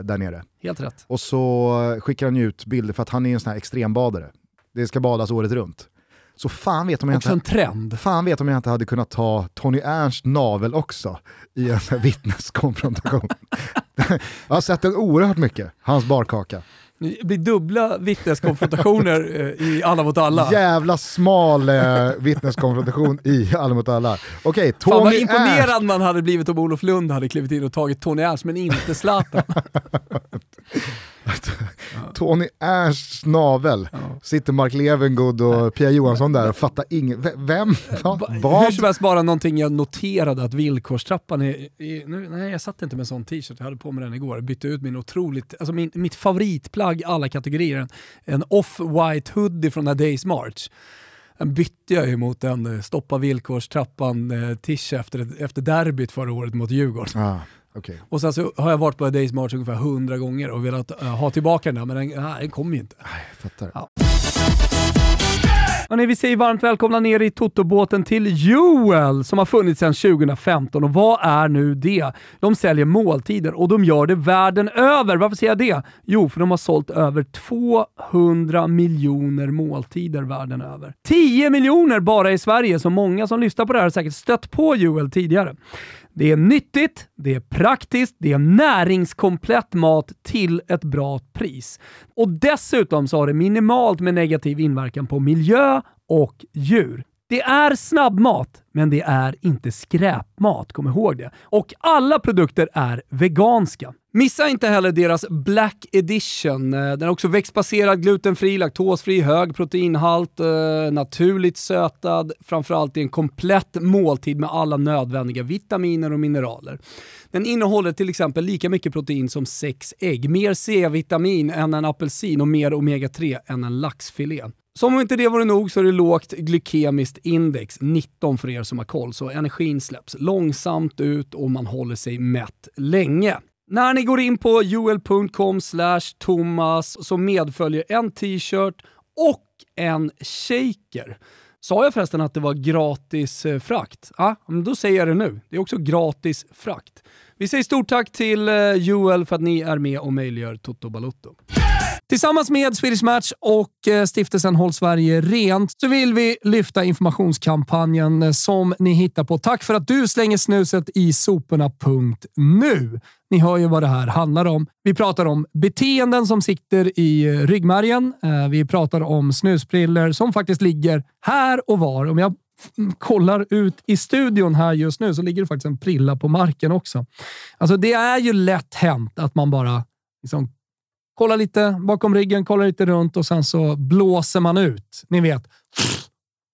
där nere. helt rätt. Och så skickar han ju ut bilder för att han är en sån här extrembadare. Det ska badas året runt. Så fan vet om jag Också en inte, trend. fan vet om jag inte hade kunnat ta Tony Ernst navel också i en vittneskonfrontation. jag har sett den oerhört mycket, hans barkaka. Det blir dubbla vittneskonfrontationer eh, i Alla mot alla. Jävla smal eh, vittneskonfrontation i Alla mot alla. Okej, Fan vad Tony Ernst. imponerad man hade blivit om Olof Lund hade klivit in och tagit Tony Ernst, men inte Zlatan. Tony Ernsts navel. Sitter Mark Levengood och Pia Johansson där och fattar ingen. V- Vem? Va, Ba- Hur vad? som helst bara någonting jag noterade att villkorstrappan är, är nu, nej jag satt inte med en sån t-shirt, jag hade på mig den igår. Bytte ut min otroligt, alltså min, mitt favoritplagg alla kategorier, en, en off-white hoodie från A Days March. Den bytte jag ju mot en eh, stoppa villkorstrappan eh, efter, efter derbyt förra året mot Djurgården. Ah, okej. Och sen så har jag varit på Days March ungefär hundra gånger och velat eh, ha tillbaka den där, men den, nej, den kommer ju inte. Jag fattar. Ja. Hörrni, vi säger varmt välkomna ner i Totobåten till Joel som har funnits sedan 2015. Och vad är nu det? De säljer måltider och de gör det världen över. Varför säger jag det? Jo, för de har sålt över 200 miljoner måltider världen över. 10 miljoner bara i Sverige, så många som lyssnar på det här har säkert stött på Joel tidigare. Det är nyttigt, det är praktiskt, det är näringskomplett mat till ett bra pris. Och dessutom så har det minimalt med negativ inverkan på miljö och djur. Det är snabbmat, men det är inte skräpmat, kom ihåg det. Och alla produkter är veganska. Missa inte heller deras Black Edition. Eh, den är också växtbaserad, glutenfri, laktosfri, hög proteinhalt, eh, naturligt sötad. Framförallt i en komplett måltid med alla nödvändiga vitaminer och mineraler. Den innehåller till exempel lika mycket protein som sex ägg, mer C-vitamin än en apelsin och mer omega-3 än en laxfilé. Som om inte det vore nog så är det lågt glykemiskt index, 19 för er som har koll, så energin släpps långsamt ut och man håller sig mätt länge. När ni går in på joel.com thomas så medföljer en t-shirt och en shaker. Sa jag förresten att det var gratis eh, frakt? Ja, men då säger jag det nu. Det är också gratis frakt. Vi säger stort tack till eh, Joel för att ni är med och möjliggör Toto Balutto. Tillsammans med Swedish Match och eh, stiftelsen Håll Sverige Rent så vill vi lyfta informationskampanjen eh, som ni hittar på Tack för att du slänger snuset i soporna.nu. Ni hör ju vad det här handlar om. Vi pratar om beteenden som sitter i eh, ryggmärgen. Vi pratar om snusbriller som faktiskt ligger här och var. Om jag kollar ut i studion här just nu så ligger det faktiskt en prilla på marken också. Alltså det är ju lätt hänt att man bara liksom kollar lite bakom ryggen, kollar lite runt och sen så blåser man ut. Ni vet,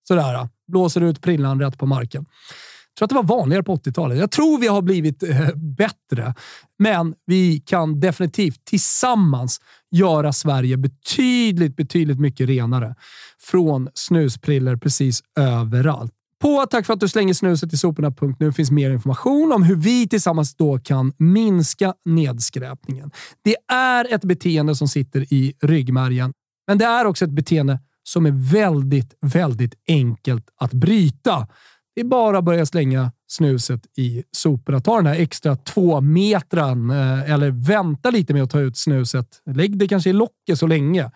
sådär. Blåser ut prillan rätt på marken. Jag tror att det var vanligare på 80-talet. Jag tror vi har blivit eh, bättre, men vi kan definitivt tillsammans göra Sverige betydligt, betydligt mycket renare från snuspriller precis överallt. På Tack för att du slänger snuset i soporna.nu finns mer information om hur vi tillsammans då kan minska nedskräpningen. Det är ett beteende som sitter i ryggmärgen, men det är också ett beteende som är väldigt, väldigt enkelt att bryta. Det är bara att börja slänga snuset i soporna. Ta den här extra två metran eh, eller vänta lite med att ta ut snuset. Lägg det kanske i locket så länge.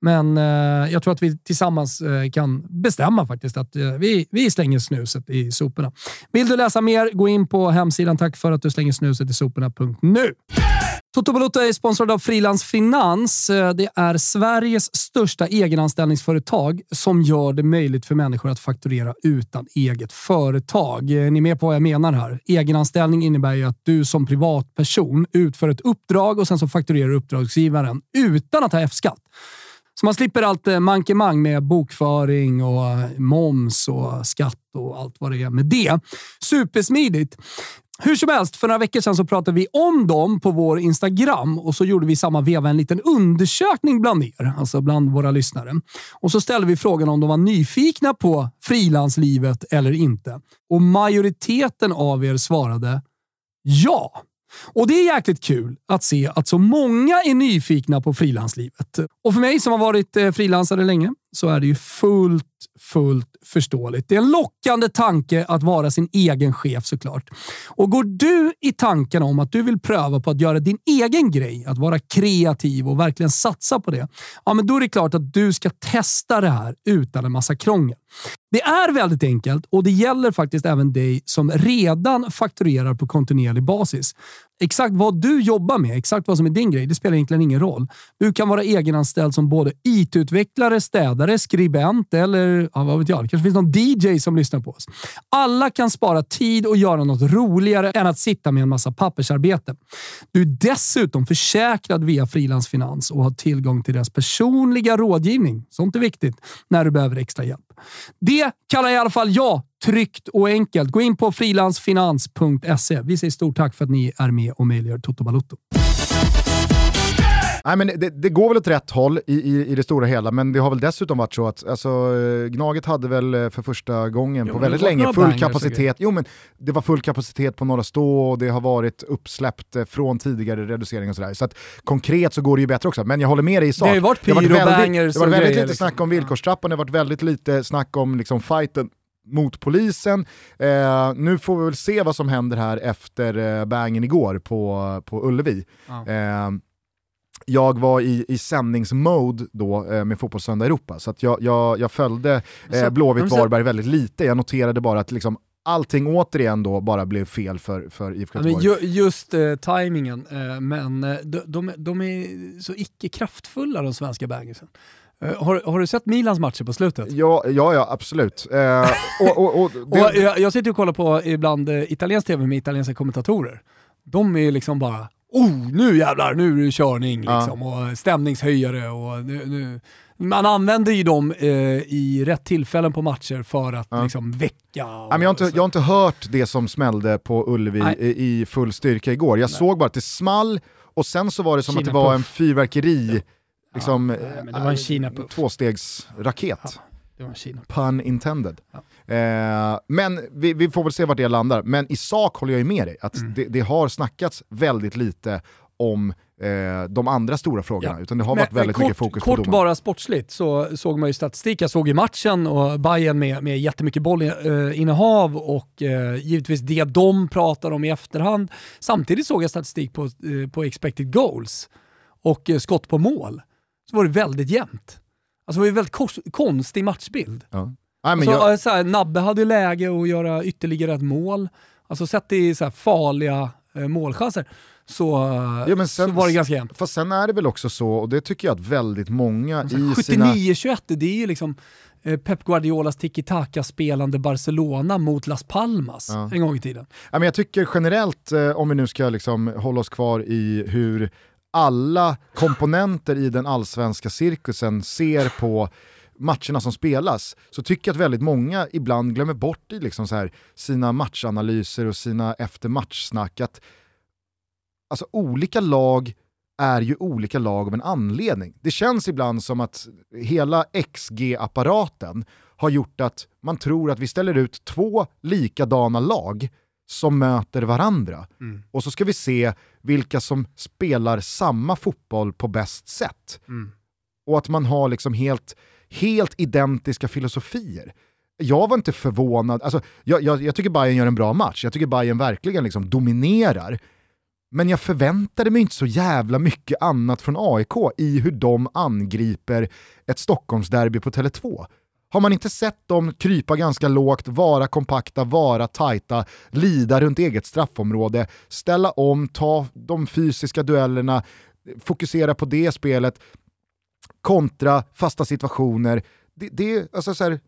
Men eh, jag tror att vi tillsammans eh, kan bestämma faktiskt att eh, vi, vi slänger snuset i soporna. Vill du läsa mer, gå in på hemsidan tack för att du slänger snuset i soporna.nu. Toto Balotto är sponsrad av Frilans Finans. Eh, det är Sveriges största egenanställningsföretag som gör det möjligt för människor att fakturera utan eget företag. Är ni är med på vad jag menar här? Egenanställning innebär ju att du som privatperson utför ett uppdrag och sen så fakturerar uppdragsgivaren utan att ha F-skatt. Så man slipper allt eh, mankemang med bokföring och eh, moms och skatt och allt vad det är med det. Supersmidigt. Hur som helst, för några veckor sedan så pratade vi om dem på vår Instagram och så gjorde vi samma veva en liten undersökning bland er, alltså bland våra lyssnare. Och så ställde vi frågan om de var nyfikna på frilanslivet eller inte. Och majoriteten av er svarade ja. Och det är jäkligt kul att se att så många är nyfikna på frilanslivet. Och för mig som har varit eh, frilansare länge så är det ju fullt, fullt förståeligt. Det är en lockande tanke att vara sin egen chef såklart. Och går du i tanken om att du vill pröva på att göra din egen grej, att vara kreativ och verkligen satsa på det, ja, men då är det klart att du ska testa det här utan en massa krångel. Det är väldigt enkelt och det gäller faktiskt även dig som redan fakturerar på kontinuerlig basis. Exakt vad du jobbar med, exakt vad som är din grej, det spelar egentligen ingen roll. Du kan vara egenanställd som både IT-utvecklare, städare, skribent eller ja, vad vet jag, det kanske finns någon DJ som lyssnar på oss. Alla kan spara tid och göra något roligare än att sitta med en massa pappersarbete. Du är dessutom försäkrad via Frilansfinans och har tillgång till deras personliga rådgivning. Sånt är viktigt när du behöver extra hjälp. Det kallar i alla fall jag tryggt och enkelt. Gå in på frilansfinans.se. Vi säger stort tack för att ni är med och möjliggör Toto Balotto. Nej, men det, det, går väl åt rätt håll i, i, i, det stora hela, men det har väl dessutom varit så att alltså, Gnaget hade väl eh, för första gången jo, på väldigt länge full kapacitet. Jo, men det var full kapacitet på Norra Stå och det har varit uppsläppt eh, från tidigare reducering och sådär. Så att konkret så går det ju bättre också, men jag håller med dig i sak. Det har ju varit pyro det har varit väldigt, det var väldigt lite liksom. snack om villkorstrappan, det har varit väldigt lite snack om liksom, fighten mot polisen. Eh, nu får vi väl se vad som händer här efter eh, bangen igår på, på Ullevi. Ja. Eh, jag var i, i sändningsmode då eh, med Fotbollssöndag Europa, så jag, jag, jag följde eh, Blåvitt-Varberg väldigt lite. Jag noterade bara att liksom allting återigen då bara blev fel för, för IFK Göteborg. Ja, just eh, tajmingen, eh, men eh, de, de, de, är så icke kraftfulla de svenska baggersen. Eh, har, har, du sett Milans matcher på slutet? Ja, ja, ja absolut. Eh, och, och, och, det... och jag, jag, sitter och kollar på ibland eh, italiensk tv med italienska kommentatorer. De är liksom bara oh, nu jävlar, nu är det körning liksom, ja. och stämningshöjare. Och nu, nu. Man använder ju dem eh, i rätt tillfällen på matcher för att ja. liksom, väcka. Ja, men jag, har inte, jag har inte hört det som smällde på Ullevi i, i, full styrka igår. Jag Nej. såg bara att det small och sen så var det som Kina att det var en fyrverkeri, liksom, ja, det var en Kina tvåstegsraket. Pun intended. Ja. Eh, men vi, vi, får väl se vart det landar. Men i sak håller jag ju med dig, att mm. det, det, har snackats väldigt lite om eh, de andra stora frågorna, ja. utan det har men, varit väldigt kort, mycket fokus kort på domaren. bara sportsligt så såg man ju statistik, jag såg i matchen och Bayern med, med jättemycket bollinnehav och eh, givetvis det de pratar om i efterhand. Samtidigt såg jag statistik på, eh, på expected goals och eh, skott på mål. Så var det väldigt jämnt. Alltså det var ju en väldigt konstig matchbild. Ja. Nej, alltså, jag... så här, Nabbe hade läge att göra ytterligare ett mål. Alltså sett i så farliga eh, målchanser så, ja, sen, så var det ganska jämnt. Fast sen är det väl också så, och det tycker jag att väldigt många alltså, i 79-21, sina... det är ju liksom eh, Pep Guardiolas tiki-taka-spelande Barcelona mot Las Palmas ja. en gång i tiden. Ja, men jag tycker generellt, eh, om vi nu ska liksom hålla oss kvar i hur alla komponenter i den allsvenska cirkusen ser på matcherna som spelas så tycker jag att väldigt många ibland glömmer bort i liksom så här, sina matchanalyser och sina efter matchsnack att alltså, olika lag är ju olika lag av en anledning. Det känns ibland som att hela XG-apparaten har gjort att man tror att vi ställer ut två likadana lag som möter varandra. Mm. Och så ska vi se vilka som spelar samma fotboll på bäst sätt. Mm. Och att man har liksom helt, helt identiska filosofier. Jag var inte förvånad, alltså, jag, jag, jag tycker Bayern gör en bra match, jag tycker Bayern verkligen liksom dominerar. Men jag förväntade mig inte så jävla mycket annat från AIK i hur de angriper ett Stockholmsderby på Tele2. Har man inte sett dem krypa ganska lågt, vara kompakta, vara tajta, lida runt eget straffområde, ställa om, ta de fysiska duellerna, fokusera på det spelet, kontra fasta situationer. Det, det, alltså så här,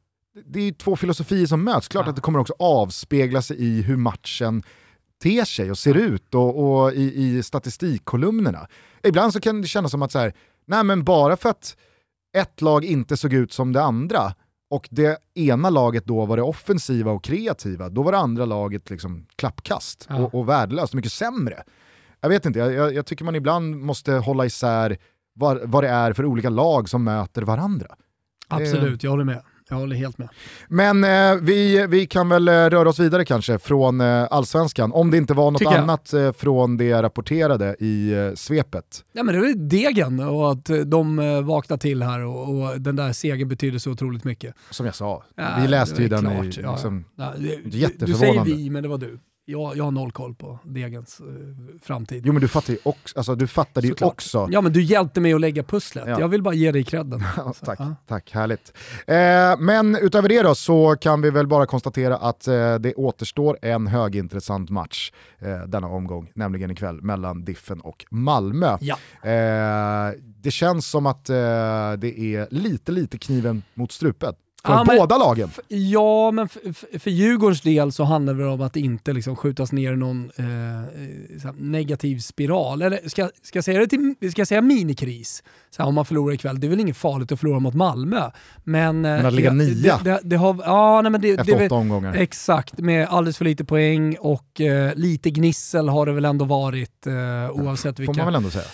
det är två filosofier som möts. Klart ja. att det kommer också avspegla sig i hur matchen ter sig och ser ut och, och i, i statistikkolumnerna. Ibland så kan det kännas som att så här, nej men bara för att ett lag inte såg ut som det andra och det ena laget då var det offensiva och kreativa, då var det andra laget liksom klappkast ja. och, och värdelöst, mycket sämre. Jag vet inte, jag, jag, tycker man ibland måste hålla isär vad, vad det är för olika lag som möter varandra. Absolut, jag håller med. Jag håller helt med. Men eh, vi, vi kan väl eh, röra oss vidare kanske från eh, allsvenskan, om det inte var något Tycker annat eh, från det jag rapporterade i eh, svepet. Ja men det var degen och att eh, de eh, vaknade till här och, och, den där segern betyder så otroligt mycket. Som jag sa, ja, vi läste ju den klart, i... Liksom, ja, ja. Du, du säger vi, men det var du jag, jag har noll koll på Degens uh, framtid. Jo men du fattar ju också, alltså, du fattade ju också. Ja men du hjälpte mig att lägga pusslet, ja. jag vill bara ge dig credden. tack, ja. tack, härligt. Eh, men utöver det då så kan vi väl bara konstatera att eh, det återstår en högintressant match eh, denna omgång, nämligen ikväll mellan Diffen och Malmö. Ja. Eh, det känns som att eh, det är lite, lite kniven mot strupet för ja, båda men, lagen? Ja, men för, Djurgårdens del så handlar det om att inte liksom skjutas ner någon eh, negativ spiral. Eller ska, ska, jag säga det till, ska jag säga minikris? Så här, om man förlorar ikväll, det är väl inget farligt att förlora mot Malmö. Men, men att ligga nia? Det, det, det har, ja, nej, men det, Efter det, åtta omgångar? Exakt, med alldeles för lite poäng och eh, lite gnissel har det väl ändå varit eh, oavsett vilka... Får man väl ändå säga?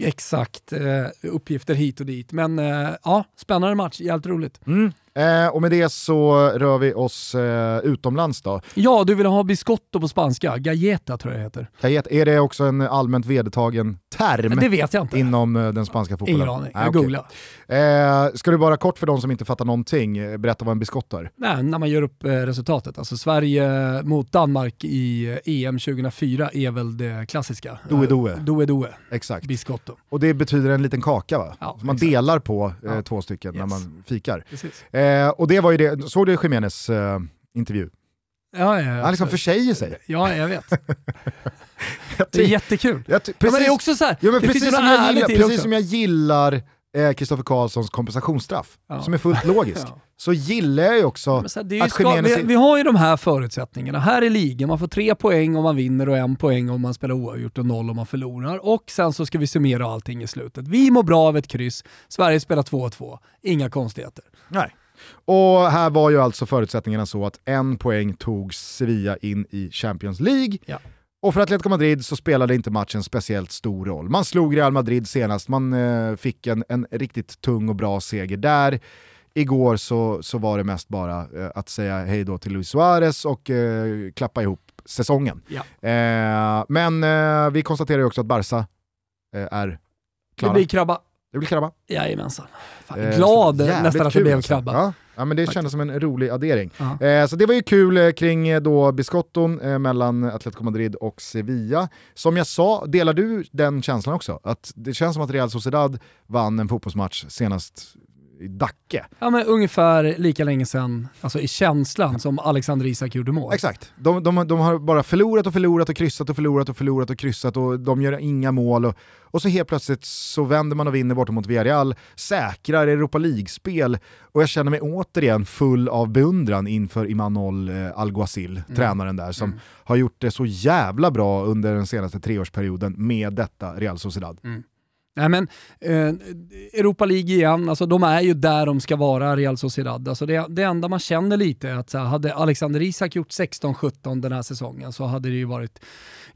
Exakt, eh, uppgifter hit och dit. Men eh, ja, spännande match, jävligt roligt. Mm. Eh, och med det så rör vi oss eh, utomlands då. Ja, du vill ha biscotto på spanska. Galleta tror jag det heter. Galleta, är det också en allmänt vedertagen term det vet jag inte. inom eh, den spanska fotbollen? Ingen aning, jag googlar. Eh, ska du bara kort för de som inte fattar någonting eh, berätta vad en biscotto är? Nej, när man gör upp eh, resultatet. Alltså Sverige mot Danmark i EM 2004 är väl det klassiska. Doe doe. Doe doe. Exakt. Biscotto. Och det betyder en liten kaka va? Ja, man exakt. delar på två stycken yes. när man fikar. Precis. Eh, och det var ju det, såg du Jiménez uh, intervju? Ja, ja, Han liksom försäger sig. Ja, jag vet. det är jättekul. Jag precis, ja, men det är också så här, ja, men precis, som jag, gillar, precis som jag gillar Kristoffer eh, Karlssons kompensationsstraff, ja. som är fullt logisk, ja. så gillar jag ju också här, att ska, vi, vi, har ju de här förutsättningarna. Här är ligan, man får tre poäng om man vinner och en poäng om man spelar oavgjort och noll om man förlorar. Och sen så ska vi summera allting i slutet. Vi mår bra av ett kryss, Sverige spelar 2-2, inga konstigheter. Nej. Och här var ju alltså förutsättningarna så att en poäng tog Sevilla in i Champions League. Ja. Och för Atletico Madrid så spelade inte matchen speciellt stor roll. Man slog Real Madrid senast, man eh, fick en, en riktigt tung och bra seger där. Igår så, så var det mest bara eh, att säga hej då till Luis Suarez och eh, klappa ihop säsongen. Ja. Eh, men eh, vi konstaterar ju också att Barca eh, är klara. Det blir krabba. Det blir krabba. Jajamensan. Fan, eh, glad nästan att det blev krabba. Ja. ja, men det kändes som en rolig addering. Eh, så det var ju kul eh, kring eh, då biskotton eh, mellan Atletico Madrid och Sevilla. Som jag sa, delar du den känslan också? Att det känns som att Real Sociedad vann en fotbollsmatch senast i Dacke. Ja men ungefär lika länge sedan, alltså i känslan, som Alexander Isak gjorde mål. Exakt. De, de, de har bara förlorat och förlorat och kryssat och förlorat och förlorat och kryssat och de gör inga mål. Och, och så helt plötsligt så vänder man och vinner borta mot Villarreal, säkrar Europa League-spel och jag känner mig återigen full av beundran inför Imanol eh, Alguacil, mm. tränaren där, som mm. har gjort det så jävla bra under den senaste treårsperioden med detta Real Sociedad. Mm. Nej men, eh, Europa League igen, alltså de är ju där de ska vara, Real Sociedad. Alltså det, det enda man känner lite är att så här, hade Alexander Isak gjort 16-17 den här säsongen så hade det ju varit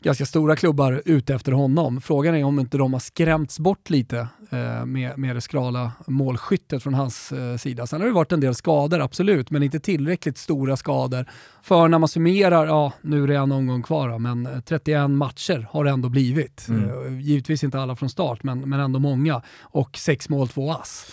ganska stora klubbar ute efter honom. Frågan är om inte de har skrämts bort lite eh, med, med det skrala målskyttet från hans eh, sida. Sen har det varit en del skador, absolut, men inte tillräckligt stora skador. För när man summerar, ja nu är det en omgång kvar, men 31 matcher har det ändå blivit. Mm. Eh, givetvis inte alla från start, men, men ändå många. Och sex mål, två ass.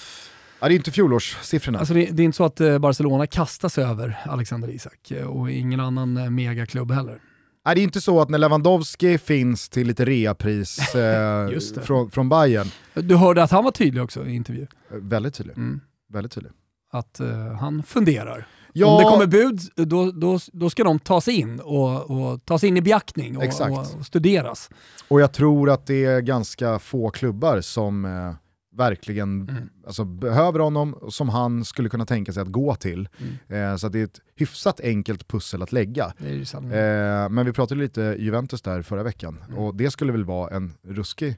Ja, det är inte fjolårssiffrorna. Alltså det, det, är inte så att eh, Barcelona kastas över Alexander Isak eh, och ingen annan megaklubb heller. Nej, det är inte så att när Lewandowski finns till lite reapris eh, från, från Bayern. Du hörde att han var tydlig också i intervju? Eh, väldigt tydlig. Mm. Väldigt tydlig. Att eh, han funderar. Ja. Om det kommer bud, då, då, då ska de tas in och, och tas in i beaktning och, och, och, studeras. Och jag tror att det är ganska få klubbar som eh, verkligen mm. alltså, behöver honom, som han skulle kunna tänka sig att gå till. Mm. Eh, så det är ett hyfsat enkelt pussel att lägga. Eh, men vi pratade lite Juventus där förra veckan, mm. och det skulle väl vara en ruskig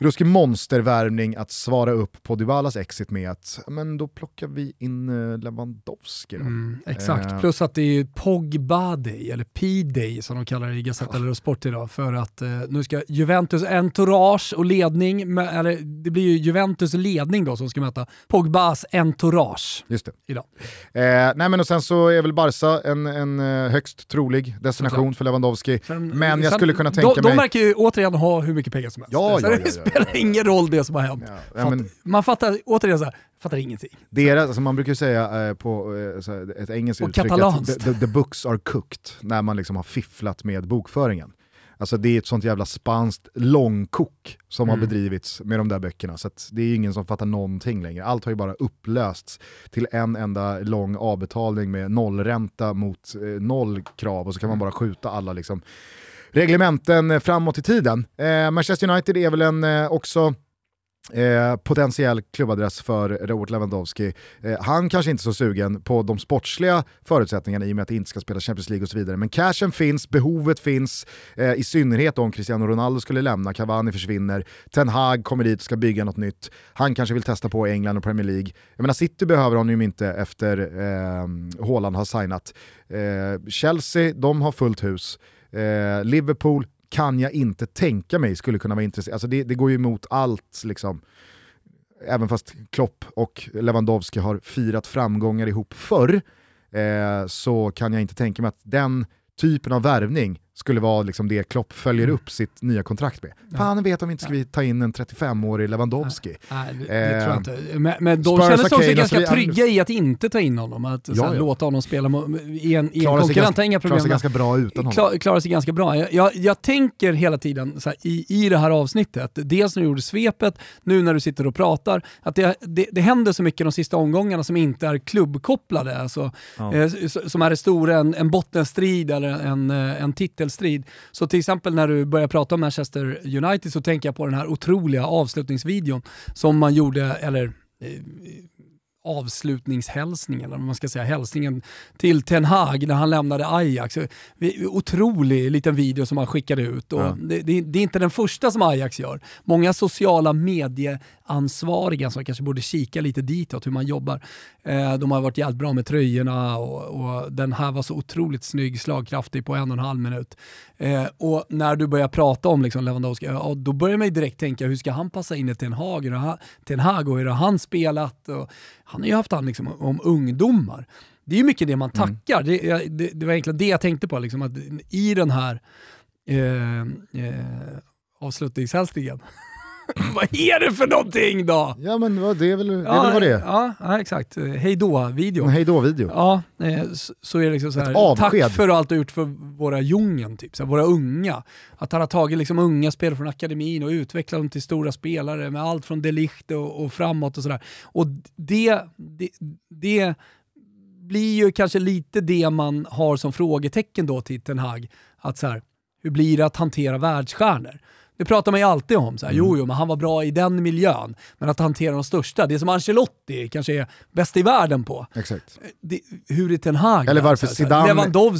ruskig monstervärvning att svara upp på Dybalas exit med att men då plockar vi in eh, Lewandowski. Mm, exakt, eh. plus att det är Pogba Day, eller P-Day som de kallar det i Gazzetta dello Sport idag, för att eh, nu ska Juventus entourage och ledning, eller det blir ju Juventus ledning då som ska möta Pogbas entourage Just det. idag. Eh, nej men och sen så är väl Barca en, en eh, högst trolig destination för Lewandowski, sen, men jag sen, skulle kunna tänka de, mig... De verkar ju återigen ha hur mycket pengar som helst. Ja, ja, ja, ja spelar ingen roll det som har hänt. Ja, men, man fattar, återigen så här, fattar ingenting. Deras, alltså man brukar säga eh, på eh, ett engelskt uttryck att the, the, the, books are cooked, när man liksom har fifflat med bokföringen. Alltså det är ett sånt jävla spanskt långkok som mm. har bedrivits med de där böckerna, så det är ingen som fattar någonting längre. Allt har ju bara upplösts till en enda lång avbetalning med nollränta mot eh, noll krav och så kan man bara skjuta alla liksom reglementen framåt i tiden. Eh, Manchester United är väl en eh, också Eh, potentiell klubbadress för Robert Lewandowski. Eh, han kanske inte är så sugen på de sportsliga förutsättningarna i och med att det inte ska spela Champions League och så vidare. Men cashen finns, behovet finns, eh, i synnerhet om Cristiano Ronaldo skulle lämna, Cavani försvinner, Ten Hag kommer dit och ska bygga något nytt. Han kanske vill testa på England och Premier League. Jag menar City behöver honom ju inte efter eh, Haaland har signat. Eh, Chelsea, de har fullt hus. Eh, Liverpool kan jag inte tänka mig skulle kunna vara intresserad. Alltså det, det går ju emot allt, liksom. även fast Klopp och Lewandowski har firat framgångar ihop förr, eh, så kan jag inte tänka mig att den typen av värvning skulle vara liksom det Klopp följer mm. upp sitt nya kontrakt med. Ja. Fan vet om inte ska vi ta in en 35-årig Lewandowski. Nej, det, det tror jag inte. Men, men de känner sig också ganska trygga i att inte ta in honom, att ja, ja. låta honom spela i en, i en konkurrent. Inga problem. Klarar sig ganska bra utan honom. Klar, klarar sig ganska bra. Jag, jag, jag tänker hela tiden här, i, i det här avsnittet, dels när du gjorde svepet, nu när du sitter och pratar, att det, det, det händer så mycket de sista omgångarna som inte är klubbkopplade, alltså, eh, som är det stora, en, en bottenstrid eller en, eh, en titel titelstrid. Så till exempel när du börjar prata om Manchester United så tänker jag på den här otroliga avslutningsvideon som man gjorde, eller eh, avslutningshälsningen, eller vad man ska säga, hälsningen till Ten Hag när han lämnade Ajax. Otrolig liten video som han skickade ut. Och ja. det, det, det, är inte den första som Ajax gör. Många sociala medieansvariga som kanske borde kika lite ditåt hur man jobbar. Eh, de har varit jävligt bra med tröjorna och, och, den här var så otroligt snygg, slagkraftig på en och en halv minut. Eh, och när du börjar prata om liksom Lewandowski, ja, då börjar man direkt tänka hur ska han passa in i Ten Hag? Ten Hag och hur har han spelat? Och, han har ju haft hand liksom, om ungdomar. Det är ju mycket det man mm. tackar. Mm. Det, det, det, var egentligen det jag tänkte på, liksom, att i den här eh, eh, avslutningshälsningen vad är det för någonting då? Ja men det är väl, det är ja, väl vad det är? Ja, ja exakt. Hej då-video. Hej då-video. Ja, eh, så är det liksom så här, tack för allt du gjort för våra djungen, typ, så här, våra unga. Att han har tagit liksom unga spelare från akademin och utvecklat dem till stora spelare med allt från Delicht och, och framåt och sådär. Och det, det, det blir ju kanske lite det man har som frågetecken då till Ten Hag. Att så här, hur blir det att hantera världsstjärnor? Det pratar man ju alltid om. Så här, mm. Jo, jo, men han var bra i den miljön. Men att hantera de största, det som Ancelotti kanske är bäst i världen på. Exakt. Det, hur är Ten Hag? Eller varför, Zidane,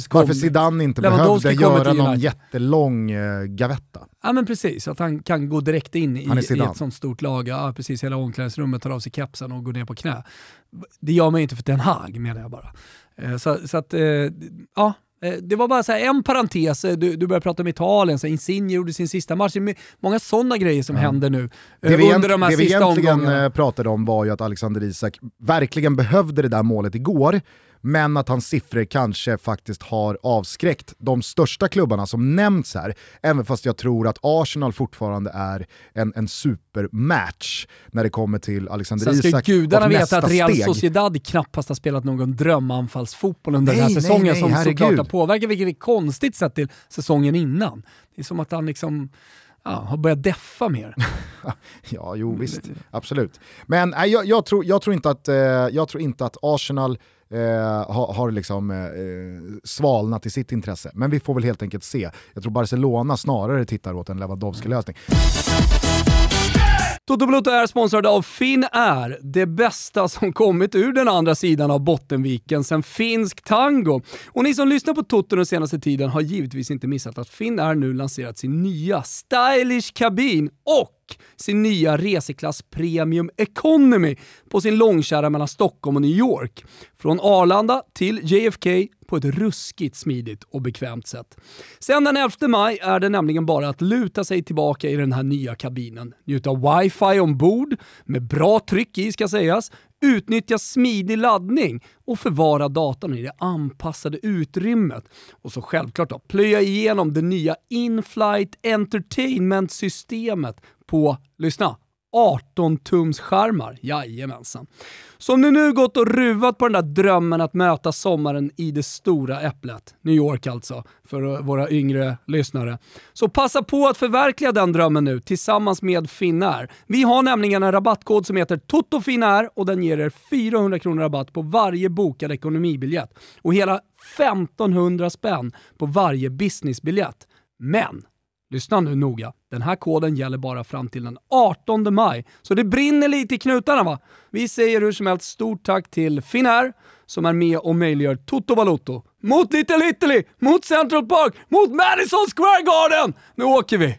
varför Zidane inte behövde göra någon jättelång uh, gavetta. Ja men precis, att han kan gå direkt in i, i ett sånt stort lag. Ja, precis, hela omklädningsrummet tar av sig kepsen och går ner på knä. Det gör man ju inte för Ten Hag menar jag bara. Eh, så, så att, eh, ja, Eh, det var bara så en parentes, eh, du, du började prata om Italien, så Insigne gjorde sin sista match. Många sådana grejer som ja. händer nu det vi under de här det sista omgångarna. Det vi egentligen pratade om var ju att Alexander Isak verkligen behövde det där målet igår men att hans siffror kanske faktiskt har avskräckt de största klubbarna som nämnts här, även fast jag tror att Arsenal fortfarande är en, en supermatch när det kommer till Alexander Sen Isak ska gudarna veta att Real Sociedad knappast har spelat någon drömanfallsfotboll under nej, den här säsongen nej, nej, som herregud. såklart har påverkat, vilket är konstigt sett till säsongen innan. Det är som att han liksom ja, har börjat deffa mer. ja, jo visst. Absolut. Men nej, jag, jag, tror, jag, tror inte att, eh, jag tror inte att Arsenal eh, har, har liksom, eh, eh, svalnat i sitt intresse. Men vi får väl helt enkelt se. Jag tror Barcelona snarare tittar åt en Lewandowski-lösning. Toto Balotto är sponsrad av Finnair, det bästa som kommit ur den andra sidan av Bottenviken sen finsk tango. Och ni som lyssnar på Toto den senaste tiden har givetvis inte missat att Finnair nu lanserat sin nya stylish kabin och sin nya reseklass Premium Economy på sin långkärra mellan Stockholm och New York. Från Arlanda till JFK på ett ruskigt smidigt och bekvämt sätt. Sen den 11 maj är det nämligen bara att luta sig tillbaka i den här nya kabinen, njuta av wifi ombord, med bra tryck i ska sägas, utnyttja smidig laddning och förvara datorn i det anpassade utrymmet. Och så självklart då, plöja igenom det nya In-Flight Entertainment-systemet på, lyssna, 18-tumsskärmar. Jajamensan. Så om ni nu gått och ruvat på den där drömmen att möta sommaren i det stora äpplet, New York alltså, för våra yngre lyssnare, så passa på att förverkliga den drömmen nu tillsammans med Finnair. Vi har nämligen en rabattkod som heter TOTOFINNAIR och den ger er 400 kronor rabatt på varje bokad ekonomibiljett och hela 1500 spänn på varje businessbiljett. Men Lyssna nu noga. Den här koden gäller bara fram till den 18 maj, så det brinner lite i knutarna va? Vi säger hur som helst stort tack till Finnair som är med och möjliggör Toto Balotto. Mot Little Italy, mot Central Park, mot Madison Square Garden! Nu åker vi!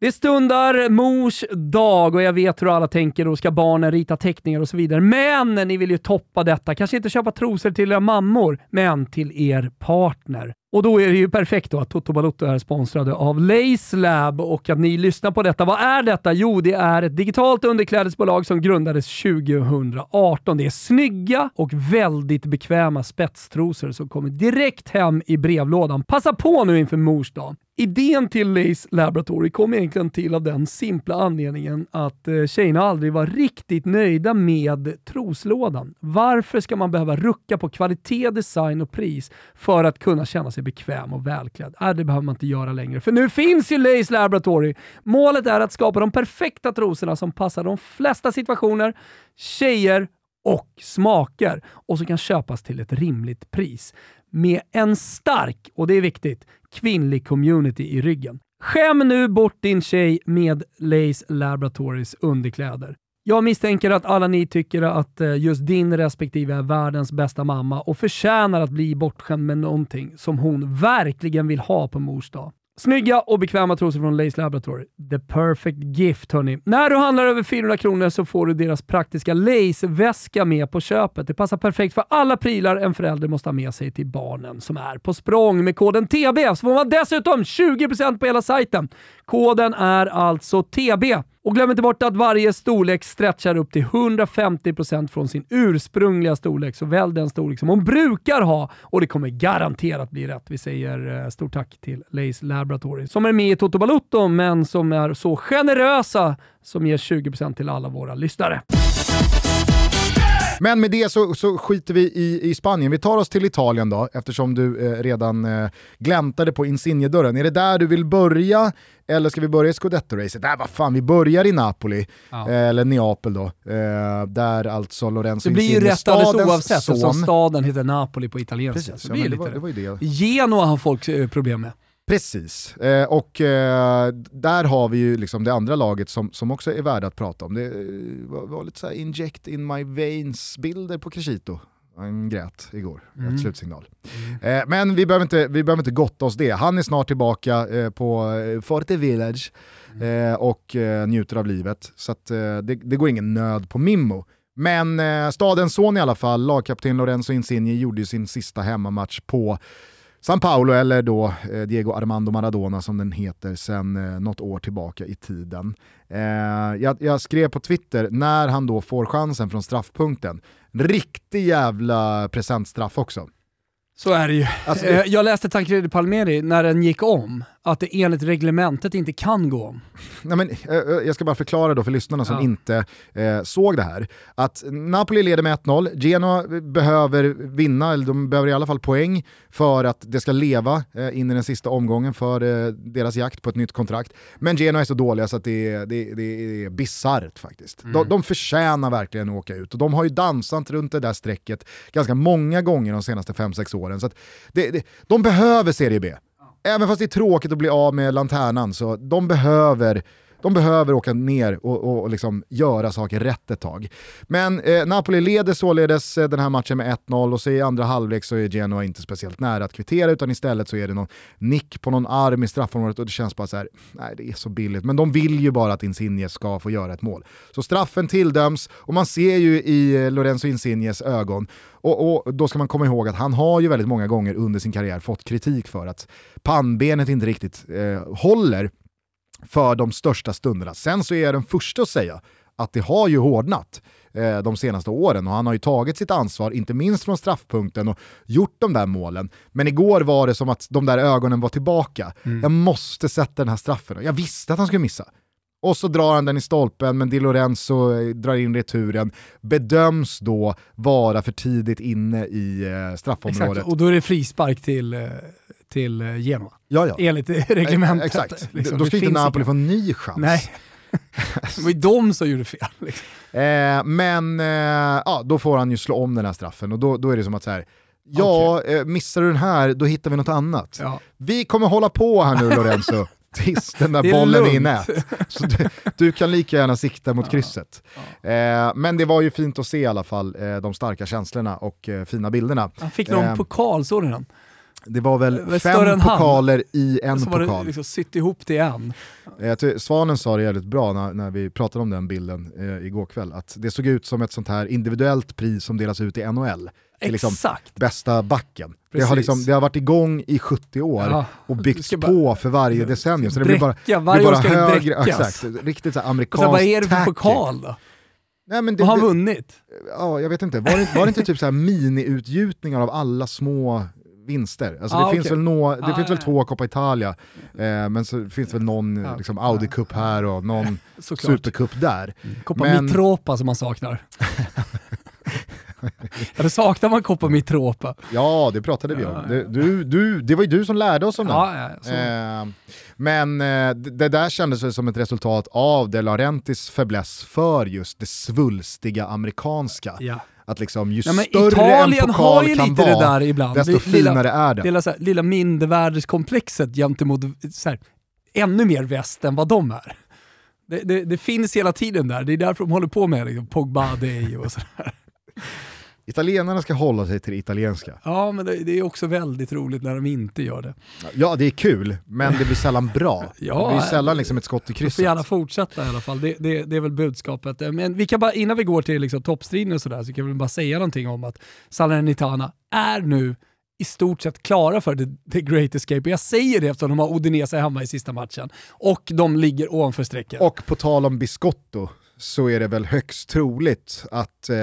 Det stundar mors dag och jag vet hur alla tänker och ska barnen rita teckningar och så vidare. Men ni vill ju toppa detta. Kanske inte köpa trosor till era mammor, men till er partner. Och då är det ju perfekt då att Toto Balotto är sponsrade av Lace Lab och att ni lyssnar på detta. Vad är detta? Jo, det är ett digitalt underklädesbolag som grundades 2018. Det är snygga och väldigt bekväma spetstrosor som kommer direkt hem i brevlådan. Passa på nu inför mors dag. Idén till Lace Laboratory kom egentligen till av den simpla anledningen att eh, tjejerna aldrig var riktigt nöjda med troslådan. Varför ska man behöva rucka på kvalitet, design och pris för att kunna känna sig bekväm och välklädd? Äh, det behöver man inte göra längre, för nu finns ju Lace Laboratory. Målet är att skapa de perfekta trosorna som passar de flesta situationer, tjejer och smaker och som kan köpas till ett rimligt pris med en stark, och det är viktigt, kvinnlig community i ryggen. Skäm nu bort din tjej med Lace Laboratories underkläder. Jag misstänker att alla ni tycker att eh, just din respektive är världens bästa mamma och förtjänar att bli bortskämd med någonting som hon verkligen vill ha på mors dag. Snygga och bekväma trosor från Lace Laboratory. The perfect gift hörni. När du handlar över 400 kronor så får du deras praktiska Lace-väska med på köpet. Det passar perfekt för alla prylar en förälder måste ha med sig till barnen som är på språng. Med koden TB så får man dessutom 20% på hela sajten. Koden är alltså TB. Och glöm inte bort att varje storlek stretchar upp till 150% från sin ursprungliga storlek, så välj den storlek som hon brukar ha och det kommer garanterat bli rätt. Vi säger eh, stort tack till Lace Laboratory som är med i Toto Balotto men som är så generösa som ger 20% till alla våra lyssnare. Men med det så, så skiter vi i, i Spanien. Vi tar oss till Italien då, eftersom du eh, redan eh, gläntade på Insigne-dörren. Är det där du vill börja, eller ska vi börja i Scudetto-racet? Nej, vad fan, vi börjar i Napoli, ja. eh, eller Neapel då, eh, där alltså Lorenzo Det blir ju rätt alldeles oavsett, son... eftersom staden heter Napoli på italienska. Precis, ja, det, var, det var det. Genoa har folk eh, problem med. Precis, eh, och eh, där har vi ju liksom det andra laget som, som också är värda att prata om. Det var, var lite så inject in my veins-bilder på Crescito Han grät igår, Mm. ett slutsignal. Eh, men vi behöver, inte, vi behöver inte gotta oss det. Han är snart tillbaka eh, på eh, Forte Village eh, och eh, njuter av livet. Så att, eh, det, det går ingen nöd på Mimmo. Men eh, stadens son i alla fall, lagkapten Lorenzo Insigne, gjorde ju sin sista hemmamatch på San Paolo, eller då eh, Diego Armando Maradona som den heter sedan eh, något år tillbaka i tiden. Eh, jag, jag skrev på Twitter, när han då får chansen från straffpunkten, riktig jävla presentstraff också. Så är det ju. Alltså, Jag läste Tancredi Palmeri när den gick om, att det enligt reglementet inte kan gå om. Nej, men, eh, eh, jag ska bara förklara då för lyssnarna som Ja. inte eh, såg det här. Att Napoli leder med 1-0, Genoa behöver vinna, eller de behöver i alla fall poäng för att det ska leva eh, in i den sista omgången för eh, deras jakt på ett nytt kontrakt. Men Genoa är så dåliga så att det är, det, det är bisarrt faktiskt. De, de förtjänar verkligen att åka ut och de har ju dansat runt det där strecket ganska många gånger de senaste 5-6 åren. Så att det, det, de behöver Serie B. Även fast det är tråkigt att bli av med lanternan så de behöver de behöver åka ner och, och, och liksom göra saker rätt ett tag. Men eh, Napoli leder således eh, den här matchen med 1-0 och så i andra halvlek så är Genoa inte speciellt nära att kvittera utan istället så är det någon nick på någon arm i straffområdet och det känns bara så här, nej det är så billigt. Men de vill ju bara att Insigne ska få göra ett mål. Så straffen tilldöms och man ser ju i eh, Lorenzo Insignes ögon och, och då ska man komma ihåg att han har ju väldigt många gånger under sin karriär fått kritik för att pannbenet inte riktigt eh, håller för de största stunderna. Sen så är jag den första att säga att det har ju hårdnat eh, de senaste åren och han har ju tagit sitt ansvar, inte minst från straffpunkten och gjort de där målen. Men igår var det som att de där ögonen var tillbaka. Jag måste sätta den här straffen. Jag visste att han skulle missa. Och så drar han den i stolpen, men Di Lorenzo eh, drar in returen. Bedöms då vara för tidigt inne i eh, straffområdet. Exakt, och då är det frispark till, eh, till eh, Genoa. Ja, ja. Enligt reglementet. Eh, Exakt. Liksom, då ska inte Napoli få en ny chans. Nej. det var ju de som gjorde fel. Liksom. Eh, men eh, ja, då får han ju slå om den här straffen och då, då är det som att så här, ja, eh, missar du den här, då hittar vi något annat. Ja. Vi kommer hålla på här nu Lorenzo, tills den där bollen är i lugnt. nät. Så du, du kan lika gärna sikta mot krysset. Eh, men det var ju fint att se i alla fall eh, de starka känslorna och eh, fina bilderna. Han fick någon Eh, pokal, såg ni den? Det var väl Det var fem pokaler i en var pokal. det liksom sytt ihop till en. Eh, Svanen sa det jävligt bra när, när vi pratade om den bilden eh, igår kväll, att det såg ut som ett sånt här individuellt pris som delas ut i NHL. Liksom Exakt. bästa backen. Det har, liksom, det har varit igång i 70 år Ja. och byggts ska bara- på för varje decennium. Så det blir bara, det varje blir år bara ska det högre, bräckas. exakt, riktigt så amerikanskt vad är det för pokal då? Nej, men det, Vad har han det, vunnit? ja, jag vet inte, var det, var det inte typ så här mini-utgjutningar av alla små vinster? Alltså det Ah, finns väl, nå, det Ah, finns väl ja. två Coppa Italia, eh, men så finns väl någon Ja. liksom, Audi Cup här och någon. Supercup där. Coppa Men- Mitropa som man saknar. ja, då saknar man Coppa Mitropa. Ja, det pratade vi om. Det, du, du, det var ju du som lärde oss om det. Ja, ja. Eh, men eh, det, där kändes väl som ett resultat av De Laurentis fäbless för just det svulstiga amerikanska. Att liksom ju Nej, men större Italien en pokal har ju kan lite vara, det där ibland. desto lilla- finare är det. Det lilla, så här, lilla mindervärdeskomplexet gentemot så här, ännu mer väst än vad de är. Det, det, det finns hela tiden där, det är därför de håller på med liksom, Pogba Day och sådär. Italienarna ska hålla sig till det italienska. Ja, men det, det är också väldigt roligt när de inte gör det. Ja, det är kul, men det blir sällan bra. Ja, det blir sällan liksom ett skott i Vi får krysset. gärna fortsätta i alla fall, det, det, det är väl budskapet. Men vi kan bara, innan vi går till liksom, toppstriden och sådär, så kan vi bara säga någonting om att Salernitana är nu i stort sett klara för the, the Great Escape. Och jag säger det eftersom de har Udinese hemma i sista matchen och de ligger ovanför strecket. Och på tal om Biscotto så är det väl högst troligt att eh,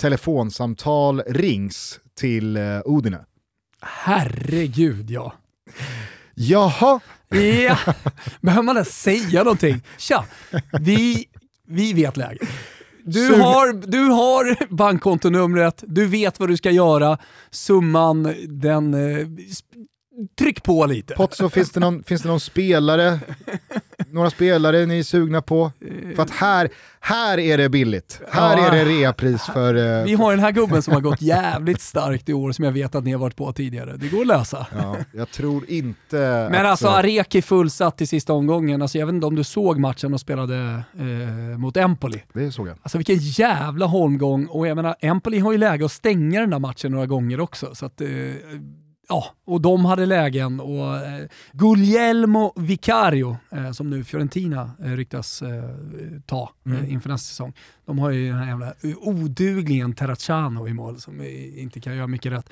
telefonsamtal rings till eh, Udine. Herregud ja. Jaha, Ja, behöver man ens säga någonting? Tja, vi, vi vet läget. Du Sug- har, du har bankkontonumret, du vet vad du ska göra, summan, den... Eh, tryck på lite. Potso, finns det, någon, finns det någon spelare, några spelare ni är sugna på? För att här, här är det billigt. Här Ja. är det reapris för... eh, Vi har den här gubben som har gått jävligt starkt i år som jag vet att ni har varit på tidigare. Det går att lösa. Ja, jag tror inte Men att, alltså eh, Areki fullsatt i sista omgången. Alltså, jag vet inte om du såg matchen och spelade eh, mot Empoli. Det såg jag. Alltså vilken jävla holmgång och jag menar Empoli har ju läge att stänga den där matchen några gånger också. Så att, eh, ja, och de hade lägen och eh, Guglielmo Vicario, eh, som nu Fiorentina eh, ryktas eh, ta Mm. eh, inför nästa säsong. De har ju den här jävla odugligen Terracciano i mål som inte kan göra mycket rätt.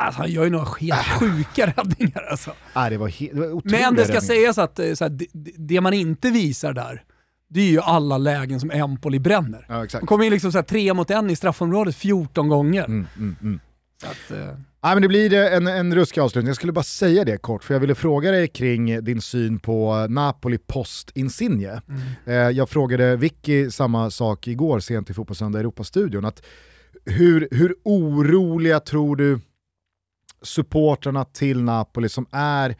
Alltså, han gör ju några helt sjuka räddningar alltså. Ah, det var, det var Men det ska räddningar. sägas att eh, så här, det, det man inte visar där, det är ju alla lägen som Empoli bränner. Ja. De kommer in liksom så tre mot en i straffområdet 14 gånger. Mm, mm, mm. Att, eh, Ja, men det blir eh, en, en ruskig avslutning. Jag skulle bara säga det kort, för jag ville fråga dig kring din syn på Napoli post Insigne. mm. Eh, jag frågade Vicky samma sak igår sent i Fotbollssöndag Europastudion. Att hur, hur oroliga tror du supportrarna till Napoli som är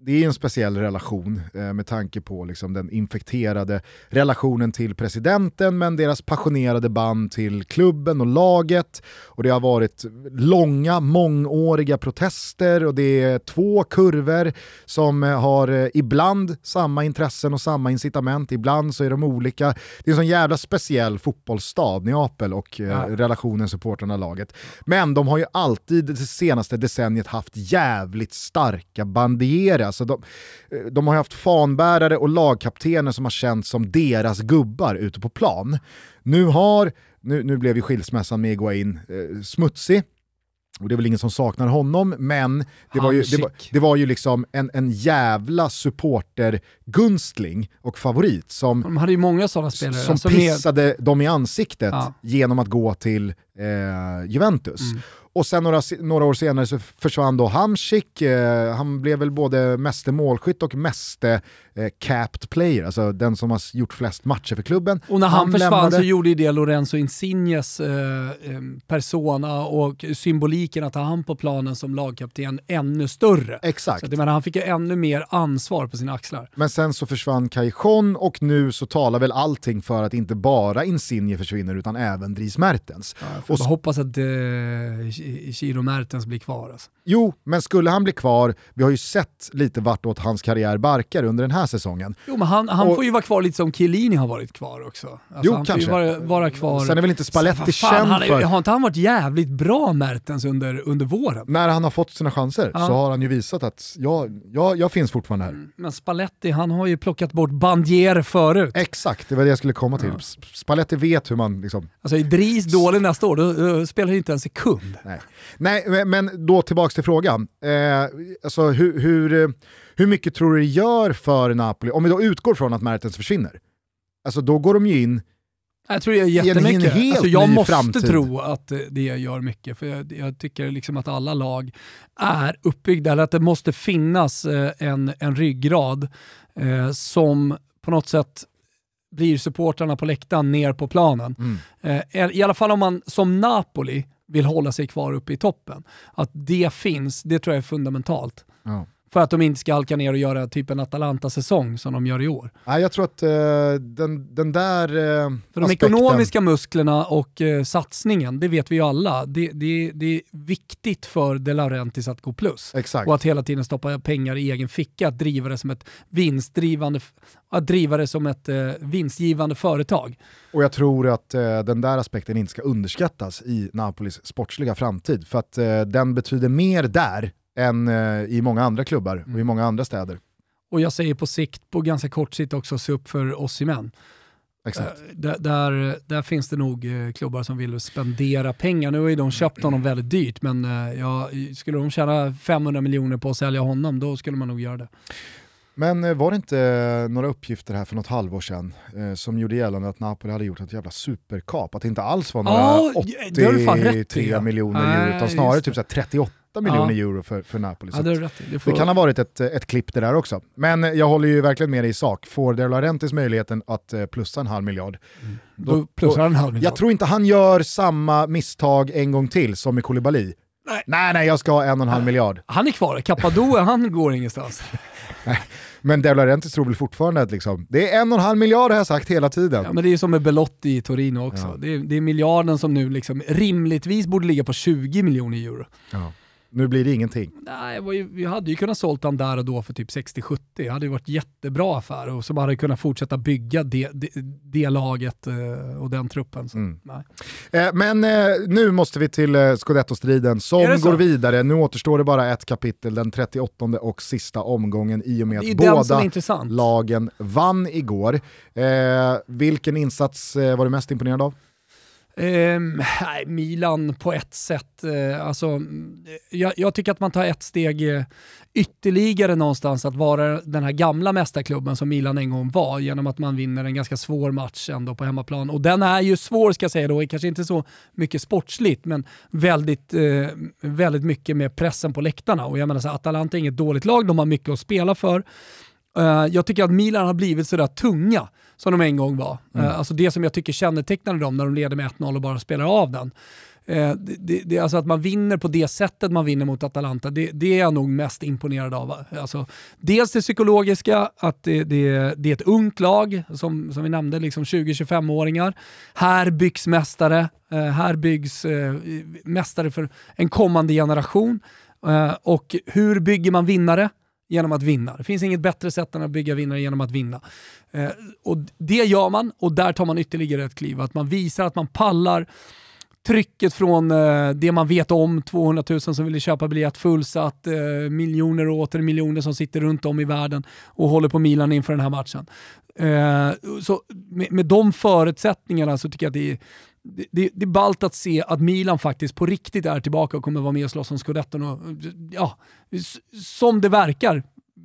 det är en speciell relation eh, med tanke på liksom, den infekterade relationen till presidenten men deras passionerade band till klubben och laget. Och det har varit långa, mångåriga protester och det är två kurvor som eh, har eh, ibland samma intressen och samma incitament, ibland så är de olika. Det är en sån jävla speciell fotbollsstad, Neapel och eh, Ja. relationen supportrarna-laget. Men de har ju alltid det senaste decenniet haft jävligt starka bandierare. Alltså de, eh, de har haft fanbärare och lagkaptener som har känts som deras gubbar ute på plan. Nu har, nu, nu blev ju skilsmässan med Iguain eh, smutsig, och det är väl ingen som saknar honom, men det var ju, det var, det var ju liksom en, en jävla supportergunstling och favorit som, de hade ju många sådana spelare. som alltså med- pissade dem i ansiktet Ja. genom att gå till eh, Juventus. Mm. Och sen några, några år senare så försvann då Hamsik, eh, han blev väl både meste målskytt och meste eh, capped player, alltså den som har gjort flest matcher för klubben. Och när han, försvann lämnade- så gjorde ju det Lorenzo Insignes eh, eh, persona och symboliken att ha han på planen som lagkapten ännu större. Exakt. Så att, menar, han fick ju ännu mer ansvar på sina axlar. Men sen så försvann Cajon och nu så talar väl allting för att inte bara Insigne försvinner utan även Dries Mertens. Ja, jag Och får s- bara hoppas att eh, Chiro Mertens blir kvar. Alltså. Jo, men skulle han bli kvar, vi har ju sett lite vartåt hans karriär barkar under den här säsongen. Jo, men han, han Och- får ju vara kvar lite som Chiellini har varit kvar också. Alltså, Jo, han får kanske. ju vara, vara kvar. Sen är väl inte Spalletti Så, fan, känd för... Har inte han varit jävligt bra Mertens under, under våren? När han har fått sina chanser Ja. så har han ju visat att jag, jag, jag finns fortfarande här. Men Spalletti, han har ju plockat bort Bandier förut. Exakt, det var det jag skulle komma till. Ja. Spalletti vet hur man liksom... Alltså är Dries dålig nästa år, då, då spelar inte en sekund. Nej, Nej men- då tillbaks till frågan. Eh, alltså, hur, hur, eh, hur mycket tror du det gör för Napoli, om vi då utgår från att Mertens försvinner? Alltså då går de ju in Jag tror det en jättemycket. alltså, jag måste framtid. tro att det gör mycket. För jag, jag tycker liksom att alla lag är uppbyggda, eller att det måste finnas eh, en, en ryggrad eh, som på något sätt blir supportrarna på läktaren ner på planen. Mm. Eh, I alla fall om man som Napoli vill hålla sig kvar uppe i toppen. Att det finns, det tror jag är fundamentalt. Ja. För att de inte ska halka ner och göra typ en Atalanta-säsong som de gör i år. Nej, jag tror att eh, den, den där eh, För de ekonomiska musklerna och eh, satsningen, det vet vi ju alla, det, det, det är viktigt för De Laurentiis att gå plus. Exakt. Och att hela tiden stoppa pengar i egen ficka, att driva det som ett vinstdrivande, att driva det som ett eh, vinstgivande företag. Och jag tror att eh, den där aspekten inte ska underskattas i Napolis sportsliga framtid. För att eh, den betyder mer där än eh, i många andra klubbar och i många andra städer. Och jag säger på sikt, på ganska kort sikt också, se upp för oss i män. Exakt. Eh, Där, där, där finns det nog eh, klubbar som vill spendera pengar. Nu har ju de köpt honom väldigt dyrt, men ja, skulle de tjäna 500 miljoner på att sälja honom, då skulle man nog göra det. Men var det inte några uppgifter här för något halvår sedan eh, som gjorde gällande att Napoli hade gjort ett jävla superkap? Att det inte alls var några i, 83 ja. miljoner euro, utan snarare typ det. Så här 38 miljoner euro för, för Napoli. Ja, det, rätt. det, får, det kan ha varit ett, ett klipp det där också. Men jag håller ju verkligen med dig i sak. Får De Laurentiis möjligheten att eh, plussa en halv miljard, då plussar han en halv miljard. jag tror inte han gör samma misstag en gång till som med Koulibaly. Nej, nej, nej jag ska ha en och en halv miljard. Han är kvar, Cappadocia han går ingenstans. Men De Laurentiis tror väl fortfarande att liksom, det är en och en halv miljard har jag sagt hela tiden. Ja, men det är som med Belotti i Torino också. Ja. Det, är, det, är, miljarden som nu liksom rimligtvis borde ligga på 20 miljoner euro. Ja. Nu blir det ingenting. Nej, vi hade ju kunnat sålt han där och då för typ 60-70. Det hade ju varit jättebra affär och så hade kunnat fortsätta bygga det, det, det laget eh, och den truppen. Mm. Eh, men eh, nu måste vi till eh, Scudetto-striden som går vidare. Nu återstår det bara ett kapitel, den 38 och sista omgången i och med att båda lagen vann igår. Eh, vilken insats var du mest imponerad av? Eh, Milan på ett sätt. Eh, alltså, eh, jag, jag, tycker att man tar ett steg eh, ytterligare någonstans att vara den här gamla mästarklubben som Milan en gång var genom att man vinner en ganska svår match ändå på hemmaplan. Och den är ju svår ska jag säga då, kanske inte så mycket sportsligt men väldigt, eh, väldigt mycket med pressen på läktarna. Och jag menar så Atalanta är inget dåligt lag, de har mycket att spela för. Uh, jag tycker att Milan har blivit sådär tunga som de en gång var. Mm. Uh, alltså det som jag tycker kännetecknade dem när de leder med 1-0 och bara spelar av den. Uh, det, det, det, alltså att man vinner på det sättet man vinner mot Atalanta, det, det är jag nog mest imponerad av. Alltså, dels det psykologiska, att det är ett ungt lag, som, som vi nämnde, liksom 20-25-åringar. Här byggs mästare, här byggs mästare för en kommande generation. och hur bygger man vinnare? Genom att vinna. Det finns inget bättre sätt än att bygga vinnare genom att vinna. Eh, och Det gör man och där tar man ytterligare ett kliv. Att man visar att man pallar trycket från eh, det man vet om, 200 000 som vill köpa biljett fullsatt, eh, miljoner och åter miljoner som sitter runt om i världen och håller på Milan inför den här matchen. Eh, så med, med de förutsättningarna så tycker jag att det är det, det, är ballt att se att Milan faktiskt på riktigt är tillbaka och kommer vara med och slåss om scudetton. Och, ja, som det verkar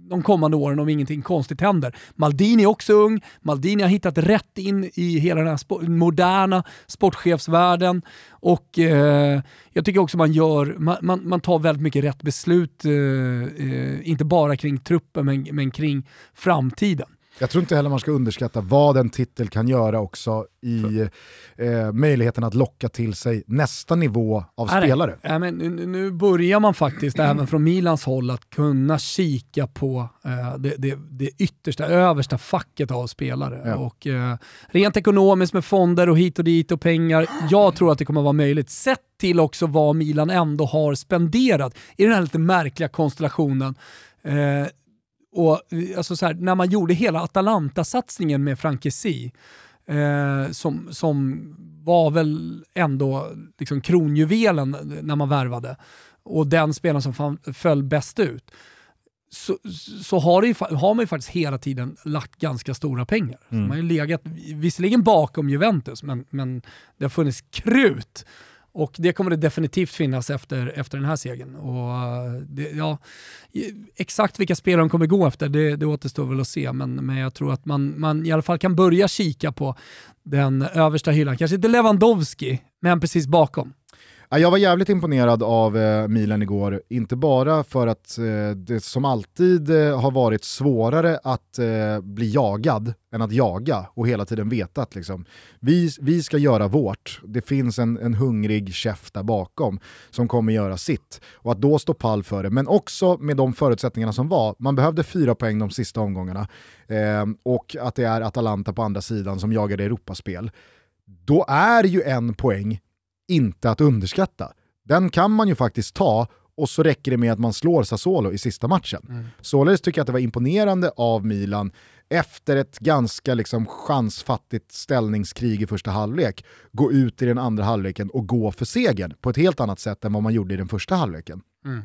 de kommande åren om ingenting konstigt händer. Maldini är också ung, Maldini har hittat rätt in i hela den här spo moderna sportchefsvärlden och eh, jag tycker också man gör, man, man, man tar väldigt mycket rätt beslut, eh, eh, inte bara kring truppen men, men kring framtiden. Jag tror inte heller man ska underskatta vad en titel kan göra också i eh, möjligheten att locka till sig nästa nivå av Nej, spelare. Ja, men nu, nu börjar man faktiskt även från Milans håll att kunna kika på eh, det, det, det, yttersta, översta facket av spelare. Ja. Och, eh, rent ekonomiskt med fonder och hit och dit och pengar, jag tror att det kommer vara möjligt. Sett till också vad Milan ändå har spenderat i den här lite märkliga konstellationen. Eh, och alltså så här, när man gjorde hela Atalanta-satsningen med Frankesi, eh, som, som var väl ändå liksom kronjuvelen när man värvade, och den spelaren som fan, föll bäst ut, så, så har, ju, har man ju faktiskt hela tiden lagt ganska stora pengar. Mm. Man har legat, visserligen bakom Juventus, men, men det har funnits krut och det kommer det definitivt finnas efter, efter den här segern. Och eh, det, ja, exakt vilka spelare de kommer gå efter, det, det återstår väl att se. Men, men jag tror att man, man i alla fall kan börja kika på den översta hyllan. Kanske inte Lewandowski, men precis bakom. Jag var jävligt imponerad av eh, Milan igår, inte bara för att eh, det som alltid eh, har varit svårare att bli jagad än att jaga och hela tiden veta att liksom, vi, vi ska göra vårt. Det finns en, en hungrig chef där bakom som kommer göra sitt. Och att då stå pall för det, men också med de förutsättningarna som var. Man behövde fyra poäng de sista omgångarna eh, och att det är Atalanta på andra sidan som jagar Europaspel. Då är ju en poäng inte att underskatta. Den kan man ju faktiskt ta och så räcker det med att man slår Sassuolo i sista matchen. Mm. Således tycker jag att det var imponerande av Milan efter ett ganska liksom chansfattigt ställningskrig i första halvlek, gå ut i den andra halvleken och gå för segern på ett helt annat sätt än vad man gjorde i den första halvleken. Mm.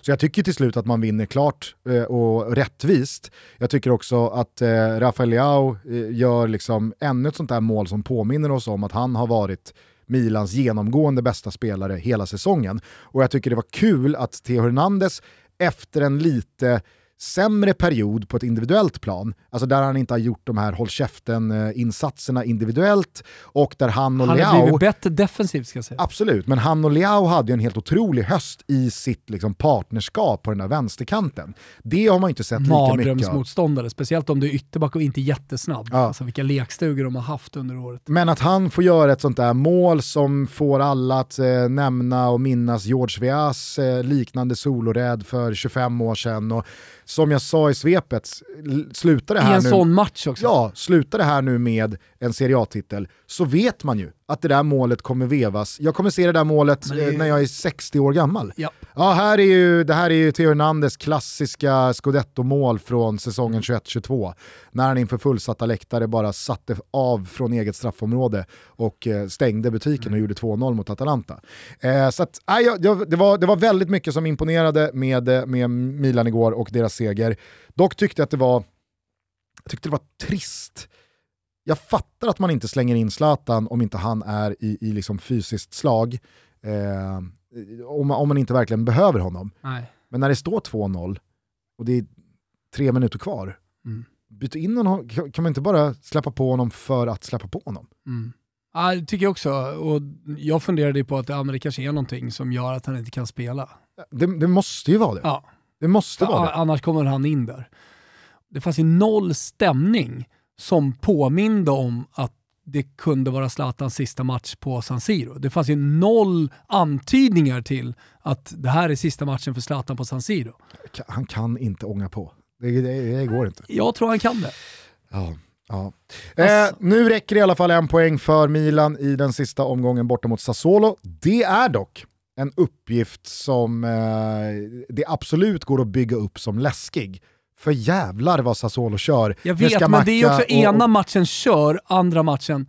Så jag tycker till slut att man vinner klart eh, och rättvist. Jag tycker också att eh, Rafael Leao eh, gör liksom ännu ett sånt där mål som påminner oss om att han har varit Milans genomgående bästa spelare hela säsongen. Och jag tycker det var kul att Theo Hernandez efter en lite sämre period på ett individuellt plan, alltså där han inte har gjort de här håll käften-insatserna individuellt och där han och Han Leao... har blivit bättre defensivt ska jag säga. Absolut, men han och Leao hade ju en helt otrolig höst i sitt liksom, partnerskap på den där vänsterkanten. Det har man inte sett lika mycket av. Mardrömsmotståndare, speciellt om du är ytterback och inte jättesnabb. Ja. Alltså vilka lekstugor de har haft under året. Men att han får göra ett sånt där mål som får alla att eh, nämna och minnas George Weahs eh, liknande soloräd för 25 år sedan. Och som jag sa i svepet, slutar det I här en nu... sån match också. Ja, slutar det här nu med en Serie A-titel så vet man ju att det där målet kommer vevas. Jag kommer se det där målet det eh, när jag är 60 år gammal. Ja. Ja, här är ju, det här är ju Theo Hernandez klassiska scudetto-mål från säsongen 21-22. När han inför fullsatta läktare bara satte av från eget straffområde och eh, stängde butiken och gjorde 2-0 mot Atalanta. Eh, så att, jag, det, var, det var väldigt mycket som imponerade med, eh, med Milan igår och deras seger. Dock tyckte jag att det var, jag tyckte det var trist. Jag fattar att man inte slänger in Zlatan om inte han är i, i liksom fysiskt slag. Eh, om, man, om man inte verkligen behöver honom. Nej. Men när det står 2-0 och det är tre minuter kvar, Mm. byt in honom. Kan man inte bara släppa på honom för att släppa på honom? Mm. Ja, det tycker jag också. Och jag funderade på att ja, men det kanske är någonting som gör att han inte kan spela. Det, det måste ju vara det. Ja. Det måste vara Ja, det. annars kommer han in där. Det fanns ju noll stämning som påminde om att det kunde vara Zlatans sista match på San Siro. Det fanns ju noll antydningar till att det här är sista matchen för Zlatan på San Siro. Han kan inte ånga på. Det, det, det går inte. Jag tror han kan det. Ja. Ja. Eh, nu räcker det i alla fall en poäng för Milan i den sista omgången borta mot Sassuolo. Det är dock en uppgift som eh, det absolut går att bygga upp som läskig. För jävlar vad Sassuolo kör. Jag vet, men det är också Scamacca och- ena matchen kör, andra matchen...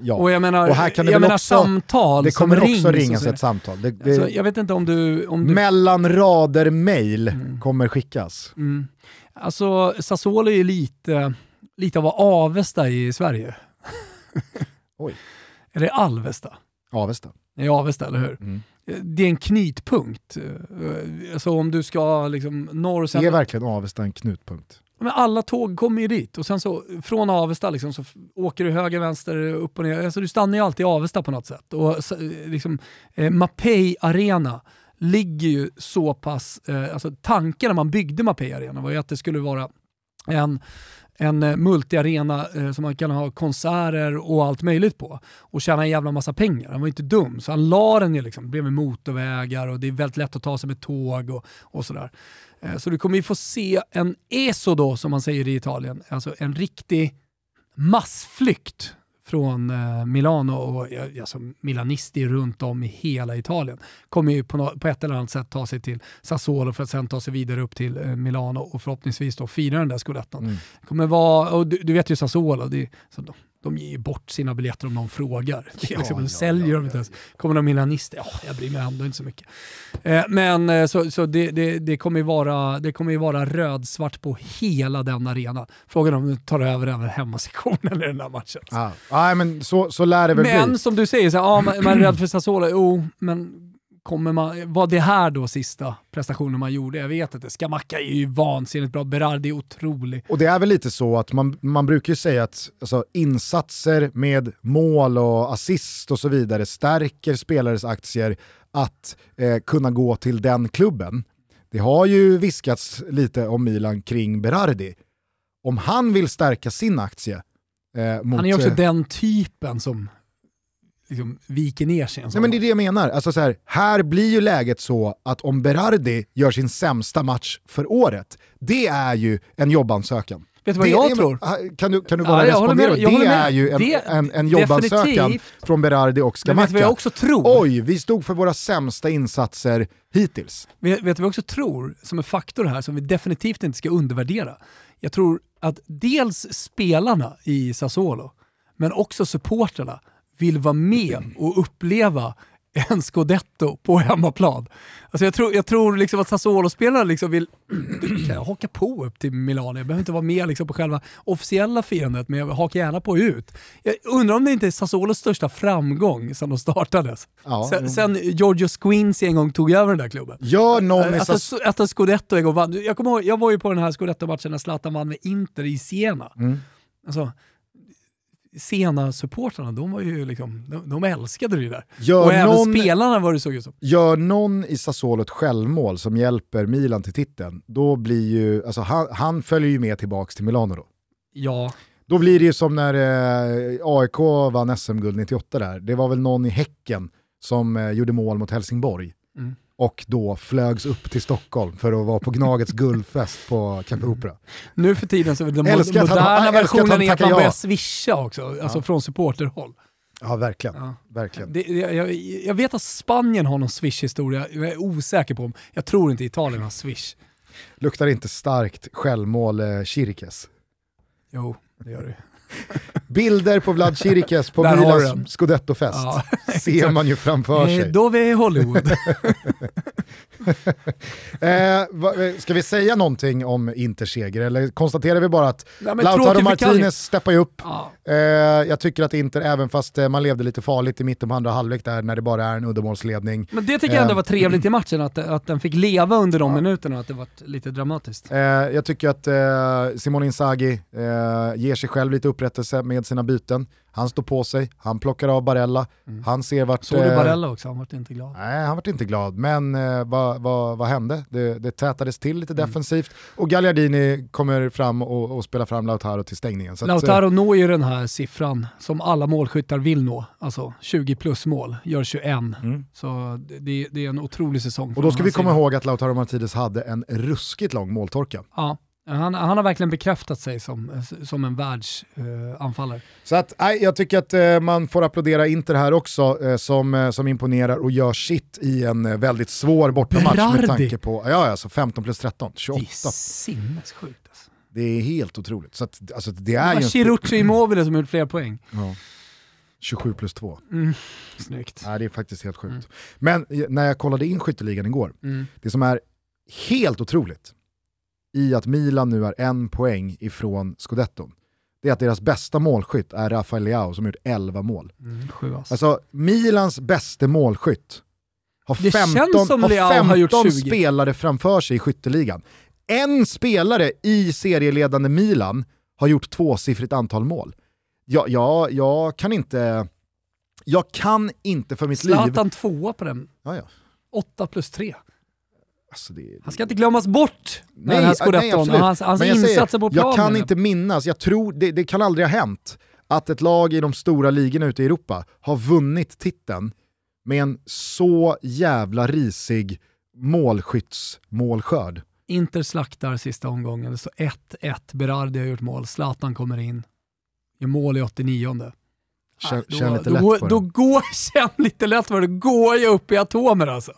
Ja. Och jag menar, Och här kan det jag menar också- samtal Det kommer också ringas ett samtal. Det, det, Alltså, jag vet inte om du... Om du mellan rader mail kommer skickas. mm. Alltså Sassuolo är ju lite, lite av Avesta i Sverige. Oj. Eller Alvesta? Avesta. Det är Avesta, eller hur? Mm. Det är en knutpunkt. Alltså om du ska liksom norr Det sen... är verkligen Avesta en knutpunkt. Men alla tåg kommer ju dit och sen så från Avesta liksom, så åker du höger, vänster, upp och ner. Alltså, du stannar ju alltid i Avesta på något sätt. Och, liksom, eh, Mapei Arena ligger ju så pass... Eh, alltså, tanken när man byggde Mapei Arena var ju att det skulle vara en en eh, multiarena eh, som man kan ha konserter och allt möjligt på och tjäna en jävla massa pengar. Han var inte dum, så han la den ju liksom bredvid motorvägar och det är väldigt lätt att ta sig med tåg och, och sådär. Eh, Så du kommer ju få se en ESO då, som man säger i Italien, alltså en riktig massflykt från eh, Milano och alltså, milanister runt om i hela Italien kommer ju på, nå- på ett eller annat sätt ta sig till Sassuolo för att sen ta sig vidare upp till eh, Milano och förhoppningsvis då fira den där scudetton. Mm. Kommer vara, och du, du vet ju Sassuolo, det, så de, de ger ju bort sina biljetter om någon frågar. Ja, liksom, ja, säljer ja, de inte ens. Kommer de milanister, ja, jag bryr mig ändå inte så mycket. Eh, men eh, så, så det, det, det, kommer ju vara, det kommer ju vara rödsvart på hela den arenan. Frågan om du tar över även hemmasektionen i den här matchen. Ah. Nej, men så, så lär det väl Men bli. som du säger, så här, ja, man, man är rädd för Sassuolo. Jo, men kommer man, var det här då sista prestationen man gjorde? Jag vet inte. Scamacca är ju vansinnigt bra, Berardi är otrolig. Och det är väl lite så att man, man brukar ju säga att alltså, insatser med mål och assist och så vidare stärker spelares aktier att eh, kunna gå till den klubben. Det har ju viskats lite om Milan kring Berardi. Om han vill stärka sin aktie eh, mot... Han är också eh, den typen som liksom viker ner sig. Nej men det är det jag menar. Alltså så här, här blir ju läget så att om Berardi gör sin sämsta match för året, det är ju en jobbansökan. Vet du vad Det jag tror? Kan du, kan du Ja, bara med respondera? jag det med är ju en, Det- en, en jobbansökan definitivt. från Berardi och Men vet du vad jag Scamacca. också tror? Oj, vi stod för våra sämsta insatser hittills. Vet, vet du vad jag också tror som en faktor här som vi definitivt inte ska undervärdera? Jag tror att dels spelarna i Sassuolo, men också supporterna vill vara med och uppleva en scudetto på hemmaplan. Alltså jag tror, jag tror liksom att Sassuolo-spelarna liksom vill haka på upp till Milano. Jag behöver inte vara med liksom på själva officiella firandet, men jag hakar gärna på ut. Jag undrar om det inte är Sassuolos största framgång sedan de startades. Ja, sen, sen Giorgio Squinzi en gång tog över den där klubben. Gör någon i Att, Sass- att en scudetto en gång vann. Jag, kommer ihåg, jag var ju på den här scudetto-matchen när Zlatan vann med Inter i Siena. Mm. Alltså, Siena-supportrarna, de var ju liksom, de, de älskade det där. Gör och även någon- spelarna var det såg ut som. Gör någon i Sassuolo ett självmål som hjälper Milan till titeln, då blir ju, alltså han, han följer ju med tillbaks till Milano då. Ja, Då blir det ju som när eh, AIK vann SM-guld 98 där. Det var väl någon i Häcken som eh, gjorde mål mot Helsingborg. Mm. Och då flögs upp till Stockholm för att vara på Gnagets guldfest på Café Opera. nu för tiden så är den Älskar moderna han versionen är att man ja. börjar swisha också, alltså från supporterhåll. Ja, verkligen. Ja. verkligen. Det, jag, jag, vet att Spanien har någon swish-historia, jag är osäker på om, jag tror inte Italien har swish. Luktar inte starkt självmål eh, Chirikes. Jo, det gör det. Bilder på Vlad Chirikes på Där Milans scudetto-fest Ja, ser man ju framför sig. Eh, Då är vi i Hollywood. Eh, eh, ska vi säga någonting om Inters seger eller konstaterar vi bara att Nej, Lautaro. Martinez steppar ju upp. ja. Eh, jag tycker att Inter, även fast eh, man levde lite farligt i mitten på andra halvlek där när det bara är en uddamålsledning. Men det tycker jag ändå Eh, var trevligt i matchen, att, att den fick leva under de minuterna, att det var lite dramatiskt. Eh, jag tycker att eh, Simone Inzaghi eh, ger sig själv lite upprättelse med sina byten. Han står på sig, han plockar av Barella, han ser vart... Såg du eh, Barella också? Han var inte glad. Nej, han var inte glad, men eh, vad, vad, vad hände? Det, det tätades till lite Mm. defensivt och Gagliardini kommer fram och, och spelar fram Lautaro till stängningen. Så att, eh, Lautaro når ju den här siffran som alla målskyttar vill nå, alltså 20 plus mål, gör 21. Mm. Så det, det är en otrolig säsong. och då ska vi komma sida. ihåg att Lautaro Martinez hade en ruskigt lång måltorka. Ja, han, han har verkligen bekräftat sig som, som en världsanfallare. Så att, nej, jag tycker att eh, man får applådera Inter här också, eh, som, eh, som imponerar och gör sitt i en eh, väldigt svår bortamatch med tanke på, ja alltså 15 plus 13, det 28. är sinnessjukt. Alltså. Det är helt otroligt. Så att, alltså, det Det är var ju Chirucci Immobile som gjort fler poäng. ja. 27 plus 2. Mm. Snyggt. Nej, det är faktiskt helt sjukt. Men eh, när jag kollade in skytteligan igår, Mm. det som är helt otroligt i att Milan nu är en poäng ifrån scudetton, det är att deras bästa målskytt är Rafael Leao som har gjort 11 mål. Mm. Sju. Alltså Milans bästa målskytt har Det 15, känns som har Leao 15 har gjort 20. spelare framför sig i skytteligan. En spelare i serieledande Milan har gjort tvåsiffrigt antal mål. Jag, jag, jag kan inte... Jag kan inte för mitt liv... Zlatan tvåa på den. Ja, ja. 8 plus 3. Alltså det, Han ska inte glömmas bort, den här nej, scudetton absolut. och hans, hans säger, insatser på planen. Jag kan inte minnas, jag tror, det, det kan aldrig ha hänt, att ett lag i de stora ligorna ute i Europa har vunnit titeln med en så jävla risig målskyttsmålskörd. Inter slaktar sista omgången, det står 1-1, Berardi har gjort mål, Zlatan kommer in, gör mål i 89 Känn, Nej, då, känn lite då, lätt går- på då den. går, Känn lite lätt på det, då går jag upp i atomer alltså.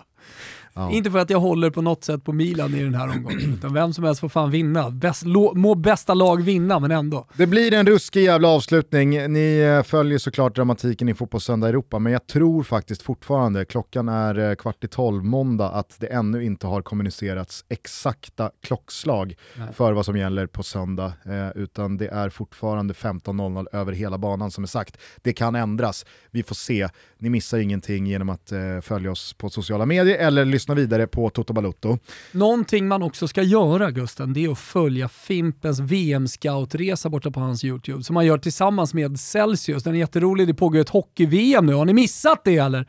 Ja. Inte för att jag håller på något sätt på Milan i den här omgången, utan vem som helst får fan vinna. Bäst, lo, må bästa lag vinna, men ändå. Det blir en ruskig jävla avslutning. Ni eh, följer såklart dramatiken i Fotbollssöndag Europa, men jag tror faktiskt fortfarande, klockan är eh, kvart i tolv måndag, att det ännu inte har kommunicerats exakta klockslag Nej. för vad som gäller på söndag, eh, utan det är fortfarande 15.00 över hela banan som är sagt. Det kan ändras, vi får se. Ni missar ingenting genom att eh, följa oss på sociala medier eller lyssna Lyssna vidare på Toto Balotto. Någonting man också ska göra Gusten, det är att följa Fimpens VM-scoutresa borta på hans YouTube, som han gör tillsammans med Celsius. Den är jätterolig, det pågår ett hockey-VM nu. Har ni missat det eller?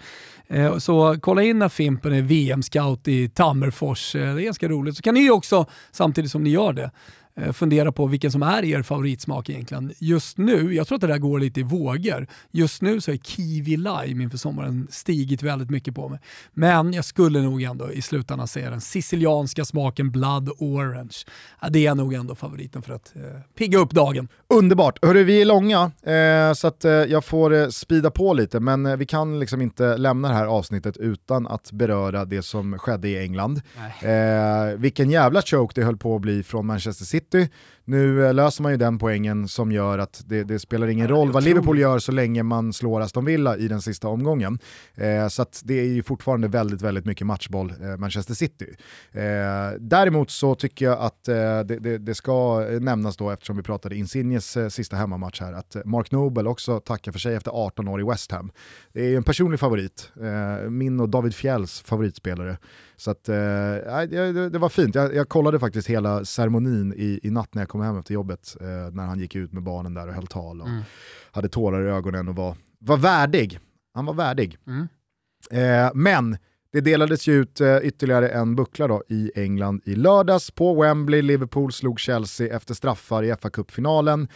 Eh, så kolla in när Fimpen är VM-scout i Tammerfors. Eh, det är ganska roligt. Så kan ni också, samtidigt som ni gör det, fundera på vilken som är er favoritsmak egentligen. Just nu, jag tror att det där går lite i vågor. Just nu så är kiwi lime inför sommaren stigit väldigt mycket på mig. Men jag skulle nog ändå i slutändan säga den sicilianska smaken blood orange. Ja, det är nog ändå favoriten för att eh, pigga upp dagen. Underbart! Hörru, vi är långa eh, så att eh, jag får eh, speeda på lite men eh, vi kan liksom inte lämna det här avsnittet utan att beröra det som skedde i England. Eh, vilken jävla choke det höll på att bli från Manchester City. 对 Nu eh, löser man ju den poängen som gör att det, det spelar ingen roll vad. Liverpool gör så länge man slår Aston Villa i den sista omgången. Eh, så det är ju fortfarande väldigt, väldigt mycket matchboll eh, Manchester City. Eh, däremot så tycker jag att eh, det, det, det ska eh, nämnas då, eftersom vi pratade Insignes sista hemmamatch här, att Mark Noble också tackar för sig efter 18 år i West Ham. Det är ju en personlig favorit, min och David Fjälls favoritspelare. Så att, det var fint, jag, jag kollade faktiskt hela ceremonin i, i natt när jag kom hem efter jobbet, eh, när han gick ut med barnen där och höll tal och Mm. hade tårar i ögonen och var, var värdig. Han var värdig. Mm. Eh, men det delades ju ut eh, ytterligare en buckla då i England i lördags på Wembley. Liverpool slog Chelsea efter straffar i fa Cup-finalen.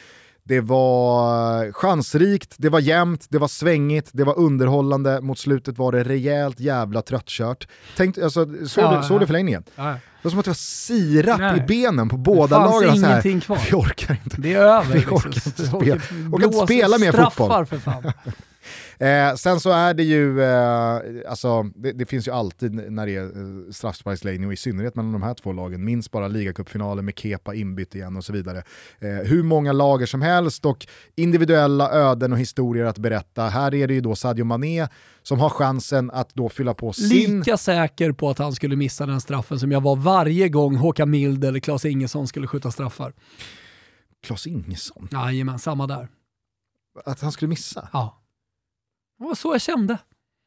Det var eh, chansrikt, det var jämnt, det var svängigt, det var underhållande. Mot slutet var det rejält jävla tröttkört. Tänk, alltså, såg, Ja, du, såg ja. du förlängningen? Ja. Det var som att det var sirap Nej. i benen på båda det fanns lagen. Så här, ingenting kvar. Vi orkar inte. Det är över. Vi orkar liksom. inte spela- orkar inte spela mer straffar fotboll. för fan. Eh, sen så är det ju, eh, alltså, det, det finns ju alltid när det är eh, straffsparksläggning och i synnerhet mellan de här två lagen, minst bara ligacupfinalen med Kepa inbytt igen och så vidare. Eh, hur många lager som helst och individuella öden och historier att berätta. Här är det ju då Sadio Mané som har chansen att då fylla på sin... Lika säker på att han skulle missa den straffen som jag var varje gång Håkan Mild eller Claes Ingesson skulle skjuta straffar. Klas Ingesson, Jajamän, samma där. att han skulle missa. Ja. Det var så jag kände.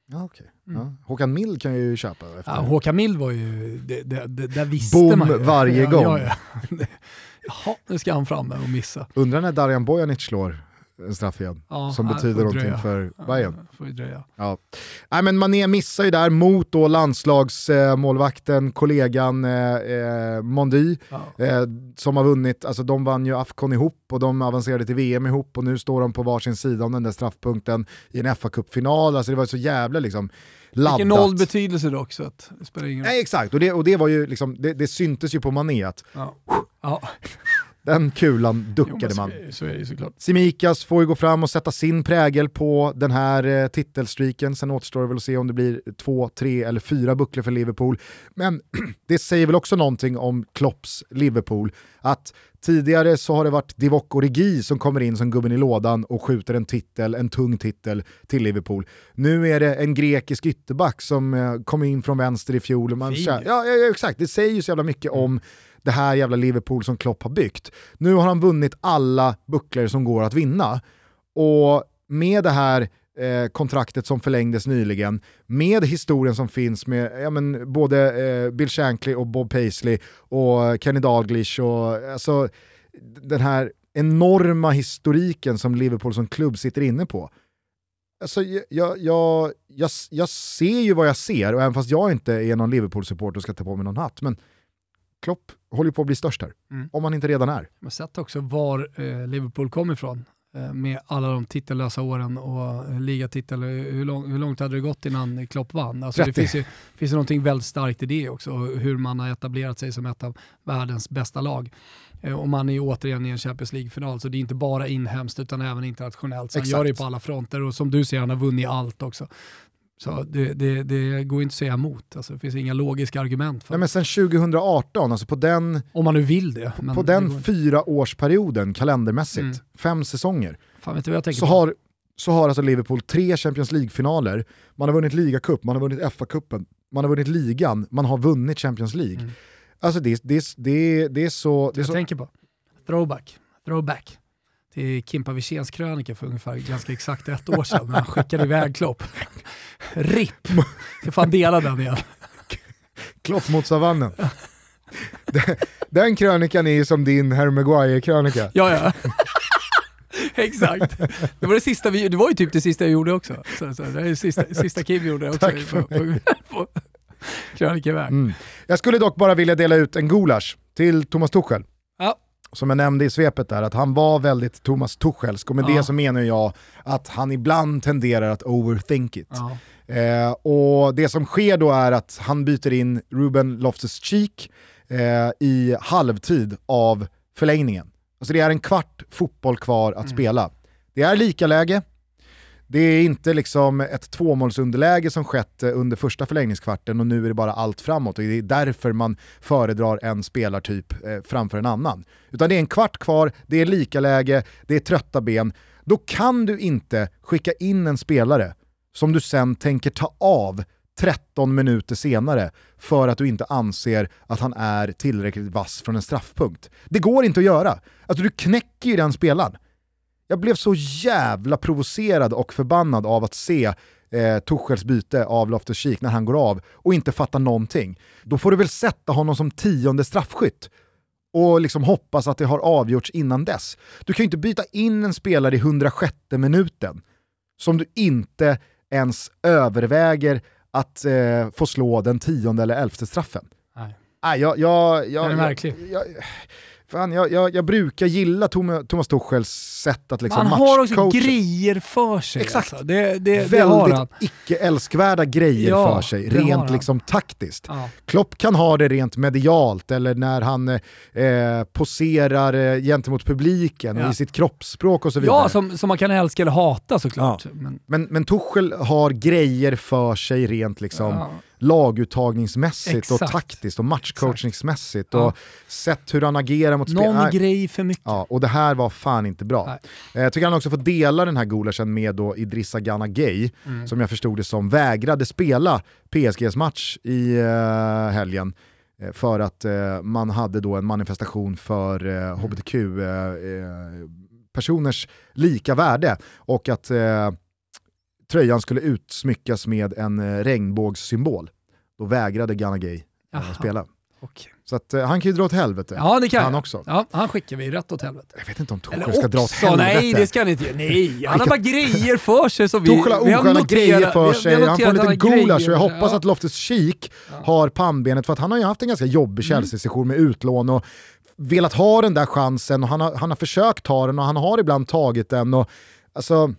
Ja, okay. Mm. ja. Håkan Mild kan jag ju köpa. Efter. Ja, Håkan Mild var ju, det, det, det, där visste Boom man ju. varje ja, gång. Ja, ja. Jaha, nu ska han fram och missa. Undrar när Darijan Bojanic slår en straff igen, Ja, som nej, betyder någonting dröja. för Ja, Bayern. får dröja. Ja. Nej, men Mané missar ju där mot då landslagsmålvakten, kollegan eh, eh, Mondi, Ja. eh, som har vunnit, alltså de vann ju Afcon ihop och de avancerade till VM ihop och nu står de på varsin sida om den där straffpunkten i en fa Cup-final. Alltså det var så jävla liksom laddat. Vilken noll betydelse dock så att det spelar ingen roll. Nej exakt, och det, och det var ju liksom, det, det syntes ju på Mané att Ja. Den kulan duckade man. så, är- det såklart. Simikas får ju gå fram och sätta sin prägel på den här eh, titelstreaken. Sen återstår det väl att se om det blir två, tre eller fyra bucklor för Liverpool. Men det säger väl också någonting om Klopps Liverpool. Att tidigare så har det varit Divock Origi som kommer in som gubben i lådan och skjuter en titel, en tung titel till Liverpool. Nu är det en grekisk ytterback som eh, kom in från vänster i fjol. Och Man, ja, ja, ja, exakt, det säger ju så jävla mycket om det här jävla Liverpool som Klopp har byggt. Nu har han vunnit alla bucklor som går att vinna. Och med det här eh, kontraktet som förlängdes nyligen, med historien som finns med ja, men, både eh, Bill Shankly och Bob Paisley och Kenny Dalglish och alltså, den här enorma historiken som Liverpool som klubb sitter inne på. Alltså, jag, jag, jag, jag ser ju vad jag ser och även fast jag inte är någon Liverpool-supporter och ska ta på mig någon hatt, men Klopp håller på att bli störst här. Mm. Om han inte redan är. Man har sett också var eh, Liverpool kom ifrån eh, med alla de titellösa åren och eh, ligatitel. Hur, lång, hur långt hade det gått innan Klopp vann? Alltså det 30. finns ju, finns ju någonting väldigt starkt i det också, hur man har etablerat sig som ett av världens bästa lag. Eh, och man är ju återigen i en Champions League-final, så det är inte bara inhemskt utan även internationellt. Så han Exakt. gör det på alla fronter och som du ser, han har vunnit allt också. Så det, det, det går inte att säga emot. Alltså, det finns inga logiska argument för Nej, men sen 2018, alltså på den, Om man nu vill det. På det den går inte. fyra årsperioden kalendermässigt, Mm. fem säsonger, Fan vet du vad jag tänker så på? har, så har alltså Liverpool tre Champions League-finaler, man har vunnit ligacup, man har vunnit FA-cupen, man har vunnit ligan, man har vunnit Champions League. Mm. Alltså det, det, det, det är så... Det är jag så tänker på. Throwback. Throwback. Till Kimpa Wirséns krönika för ungefär ganska exakt ett år sedan när han skickade iväg Klopp. RIP! Ska fan dela den igen. Klopp mot savannen. den, den krönikan är ju som din Harry Maguire-krönika. Ja, ja. Exakt. Det var, det, sista vi, det var ju typ det sista jag gjorde också. Så, så, det är det sista, sista Kim gjorde också. Tack för på, på, på krönika iväg. Mm. Jag skulle dock bara vilja dela ut en gulasch till Thomas Tuchel. Ja. Som jag nämnde i svepet där, att han var väldigt Thomas Tuchelsk och med Ja. det så menar jag att han ibland tenderar att overthink it. Ja. Eh, och det som sker då är att han byter in Ruben Loftus-Cheek eh, i halvtid av förlängningen. Alltså det är en kvart fotboll kvar att Mm. spela. Det är lika läge. Det är inte liksom ett tvåmålsunderläge som skett eh, under första förlängningskvarten och nu är det bara allt framåt och det är därför man föredrar en spelartyp eh, framför en annan. Utan det är en kvart kvar, det är lika läge, det är trötta ben. Då kan du inte skicka in en spelare som du sen tänker ta av 13 minuter senare för att du inte anser att han är tillräckligt vass från en straffpunkt. Det går inte att göra. Alltså du knäcker ju den spelaren. Jag blev så jävla provocerad och förbannad av att se eh, Tuchels byte av Loftus-Cheek när han går av och inte fattar någonting. Då får du väl sätta honom som tionde straffskytt och liksom hoppas att det har avgjorts innan dess. Du kan ju inte byta in en spelare i 106 minuten som du inte ens överväger att eh, få slå den tionde eller elfte straffen. Nej. Nej, jag, jag, jag, Den är märklig. Jag, jag, fan, jag, jag, jag brukar gilla Tom, Thomas Tuchels sätt att liksom han har också matchcoacha. grejer för sig. Exakt. Alltså. Det, det. Väldigt icke-älskvärda grejer Ja, för sig, rent liksom taktiskt. Ja. Klopp kan ha det rent medialt eller när han eh, poserar eh, gentemot publiken Ja. och i sitt kroppsspråk och så vidare. Ja, som, som man kan älska eller hata såklart. Men, men, men Tuchel har grejer för sig rent liksom laguttagningsmässigt och Exakt. taktiskt och matchcoachningsmässigt Ja. och sett hur han agerar mot Någon spelarna. grej för mycket. Ja, och det här var fan inte bra. Nej. Eh, Jag tycker han också får dela den här gulaschen med då Idrissa Gana Gay, Mm. som jag förstod det som vägrade spela PSGs match i eh, helgen eh, för att eh, man hade då en manifestation för eh, HBTQ eh, eh, personers lika värde och att eh, tröjan skulle utsmyckas med en eh, regnbågssymbol. Då vägrade Gana Gay eh, Jaha. spela. Okej. Så att, eh, han kan ju dra åt helvete. Ja, det kan han jag. också. Ja, han skickar vi rätt åt helvete. Jag vet inte om Eller ska dra åt helvete. nej det ska han inte. Nej, han har bara grejer för sig som vi, Tuchel har osköna grejer för sig, han får noterat lite att har gulasch och jag hoppas Ja. att Loftus Cheek har pannbenet för att han har ju haft en ganska jobbig Mm. Chelsea-session med utlån och velat ha den där chansen och han har, han har försökt ta den och han har ibland tagit den. Och, alltså,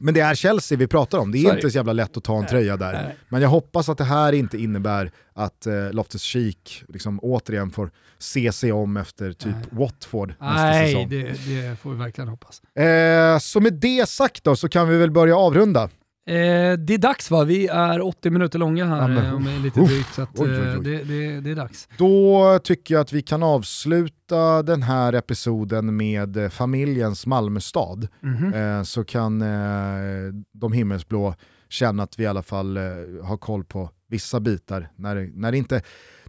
men det är Chelsea vi pratar om, det är är inte så jävla lätt att ta en tröja där. nej. Men jag hoppas att det här inte innebär att eh, Loftus Cheek liksom återigen får se sig om efter typ Nej. Watford nästa Nej, säsong. det, det får vi verkligen hoppas. Eh, så med det sagt då så kan vi väl börja avrunda. Eh, det är dags va? Vi är 80 minuter långa här Ja, eh, om lite Uff. drygt, så att, Oj, oj, oj. eh, Det, det, det är dags. Då tycker jag att vi kan avsluta den här episoden med eh, familjens Malmöstad. Mhm. Eh, så kan eh, de himmelsblå känna att vi i alla fall har koll på vissa bitar. När, när, inte,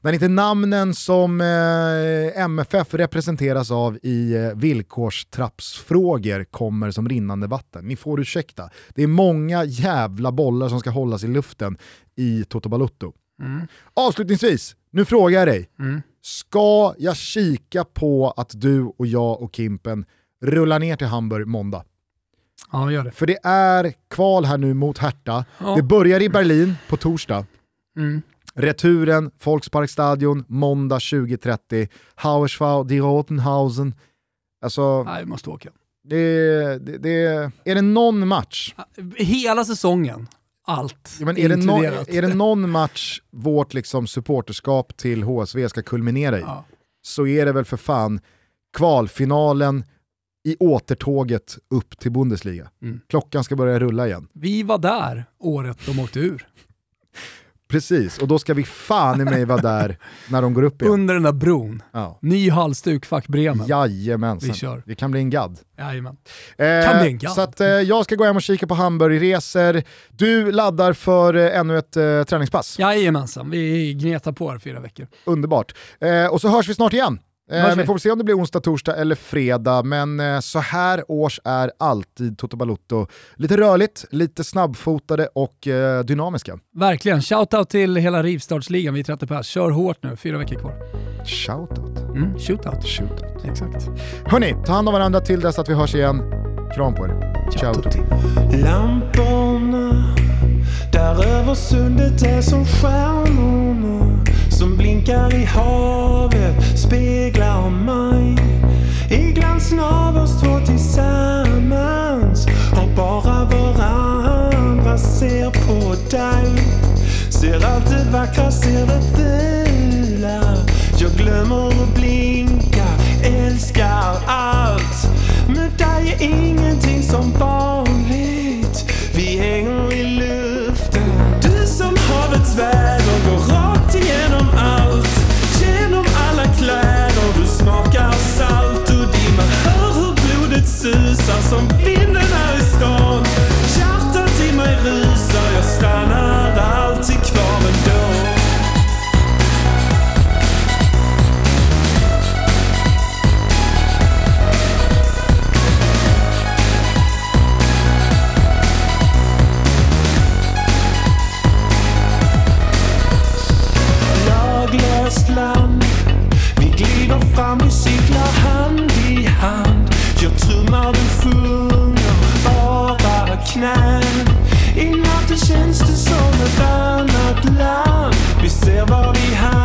när inte namnen som eh, MFF representeras av i eh, villkorstrappsfrågor kommer som rinnande vatten. Ni får ursäkta. Det är många jävla bollar som ska hållas i luften i Toto Balutto. Mm. Avslutningsvis, nu frågar jag dig. Mm. Ska jag kika på att du och jag och Kimpen rullar ner till Hamburg måndag? Ja, gör det. För det är kval här nu mot Hertha. Ja. Det börjar i Berlin på torsdag. Mm. Returen, Volksparkstadion, måndag 20.30. Hauersfau, Die Rotenhausen. Alltså, Nej, vi måste åka. det, det, det, är det någon match, Hela säsongen, allt ja, men är, det no, är det någon match vårt liksom supporterskap till HSV ska kulminera i, Ja. så är det väl för fan kvalfinalen i återtåget upp till Bundesliga. Mm. Klockan ska börja rulla igen. Vi var där året de åkte ur. Precis, och då ska vi fan i mig vara där när de går upp igen. Under den där bron. Ja. Ny halsduk, fuck Bremen. Jajamensan. Vi kör. Det kan bli en gadd. Jajamän. Eh, Kan bli en gadd. så att, eh, jag ska gå hem och kika på Hamburgresor. Du laddar för eh, ännu ett eh, träningspass. Jajamensan, vi gnetar på här fyra veckor. Underbart. Eh, och så hörs vi snart igen. Eh, vi. får se om det blir onsdag, torsdag eller fredag, men eh, så här års är alltid Toto Balutto lite rörligt, lite snabbfotade och eh, dynamiska. Verkligen, shoutout till hela rivstartsligan, vi är 30 pers. Kör hårt nu, fyra veckor kvar. Shoutout. Mm, shootout. Shootout. Exakt. Hörni, ta hand om varandra till dess att vi hörs igen. Kram på er. Ciao tutti. Lamporna där över sundet är som stjärnorna som blinkar i havet speglar mig. I glansen av oss två tillsammans Har bara varandra ser på dig. Ser allt det vackra, ser det fula. Jag glömmer att blinka, älskar allt. Med dig är ingenting som vanligt. Vi hänger i luften. Du som havets väder går some feet. innan I natten känns det som ett annat land. Vi ser vad vi har.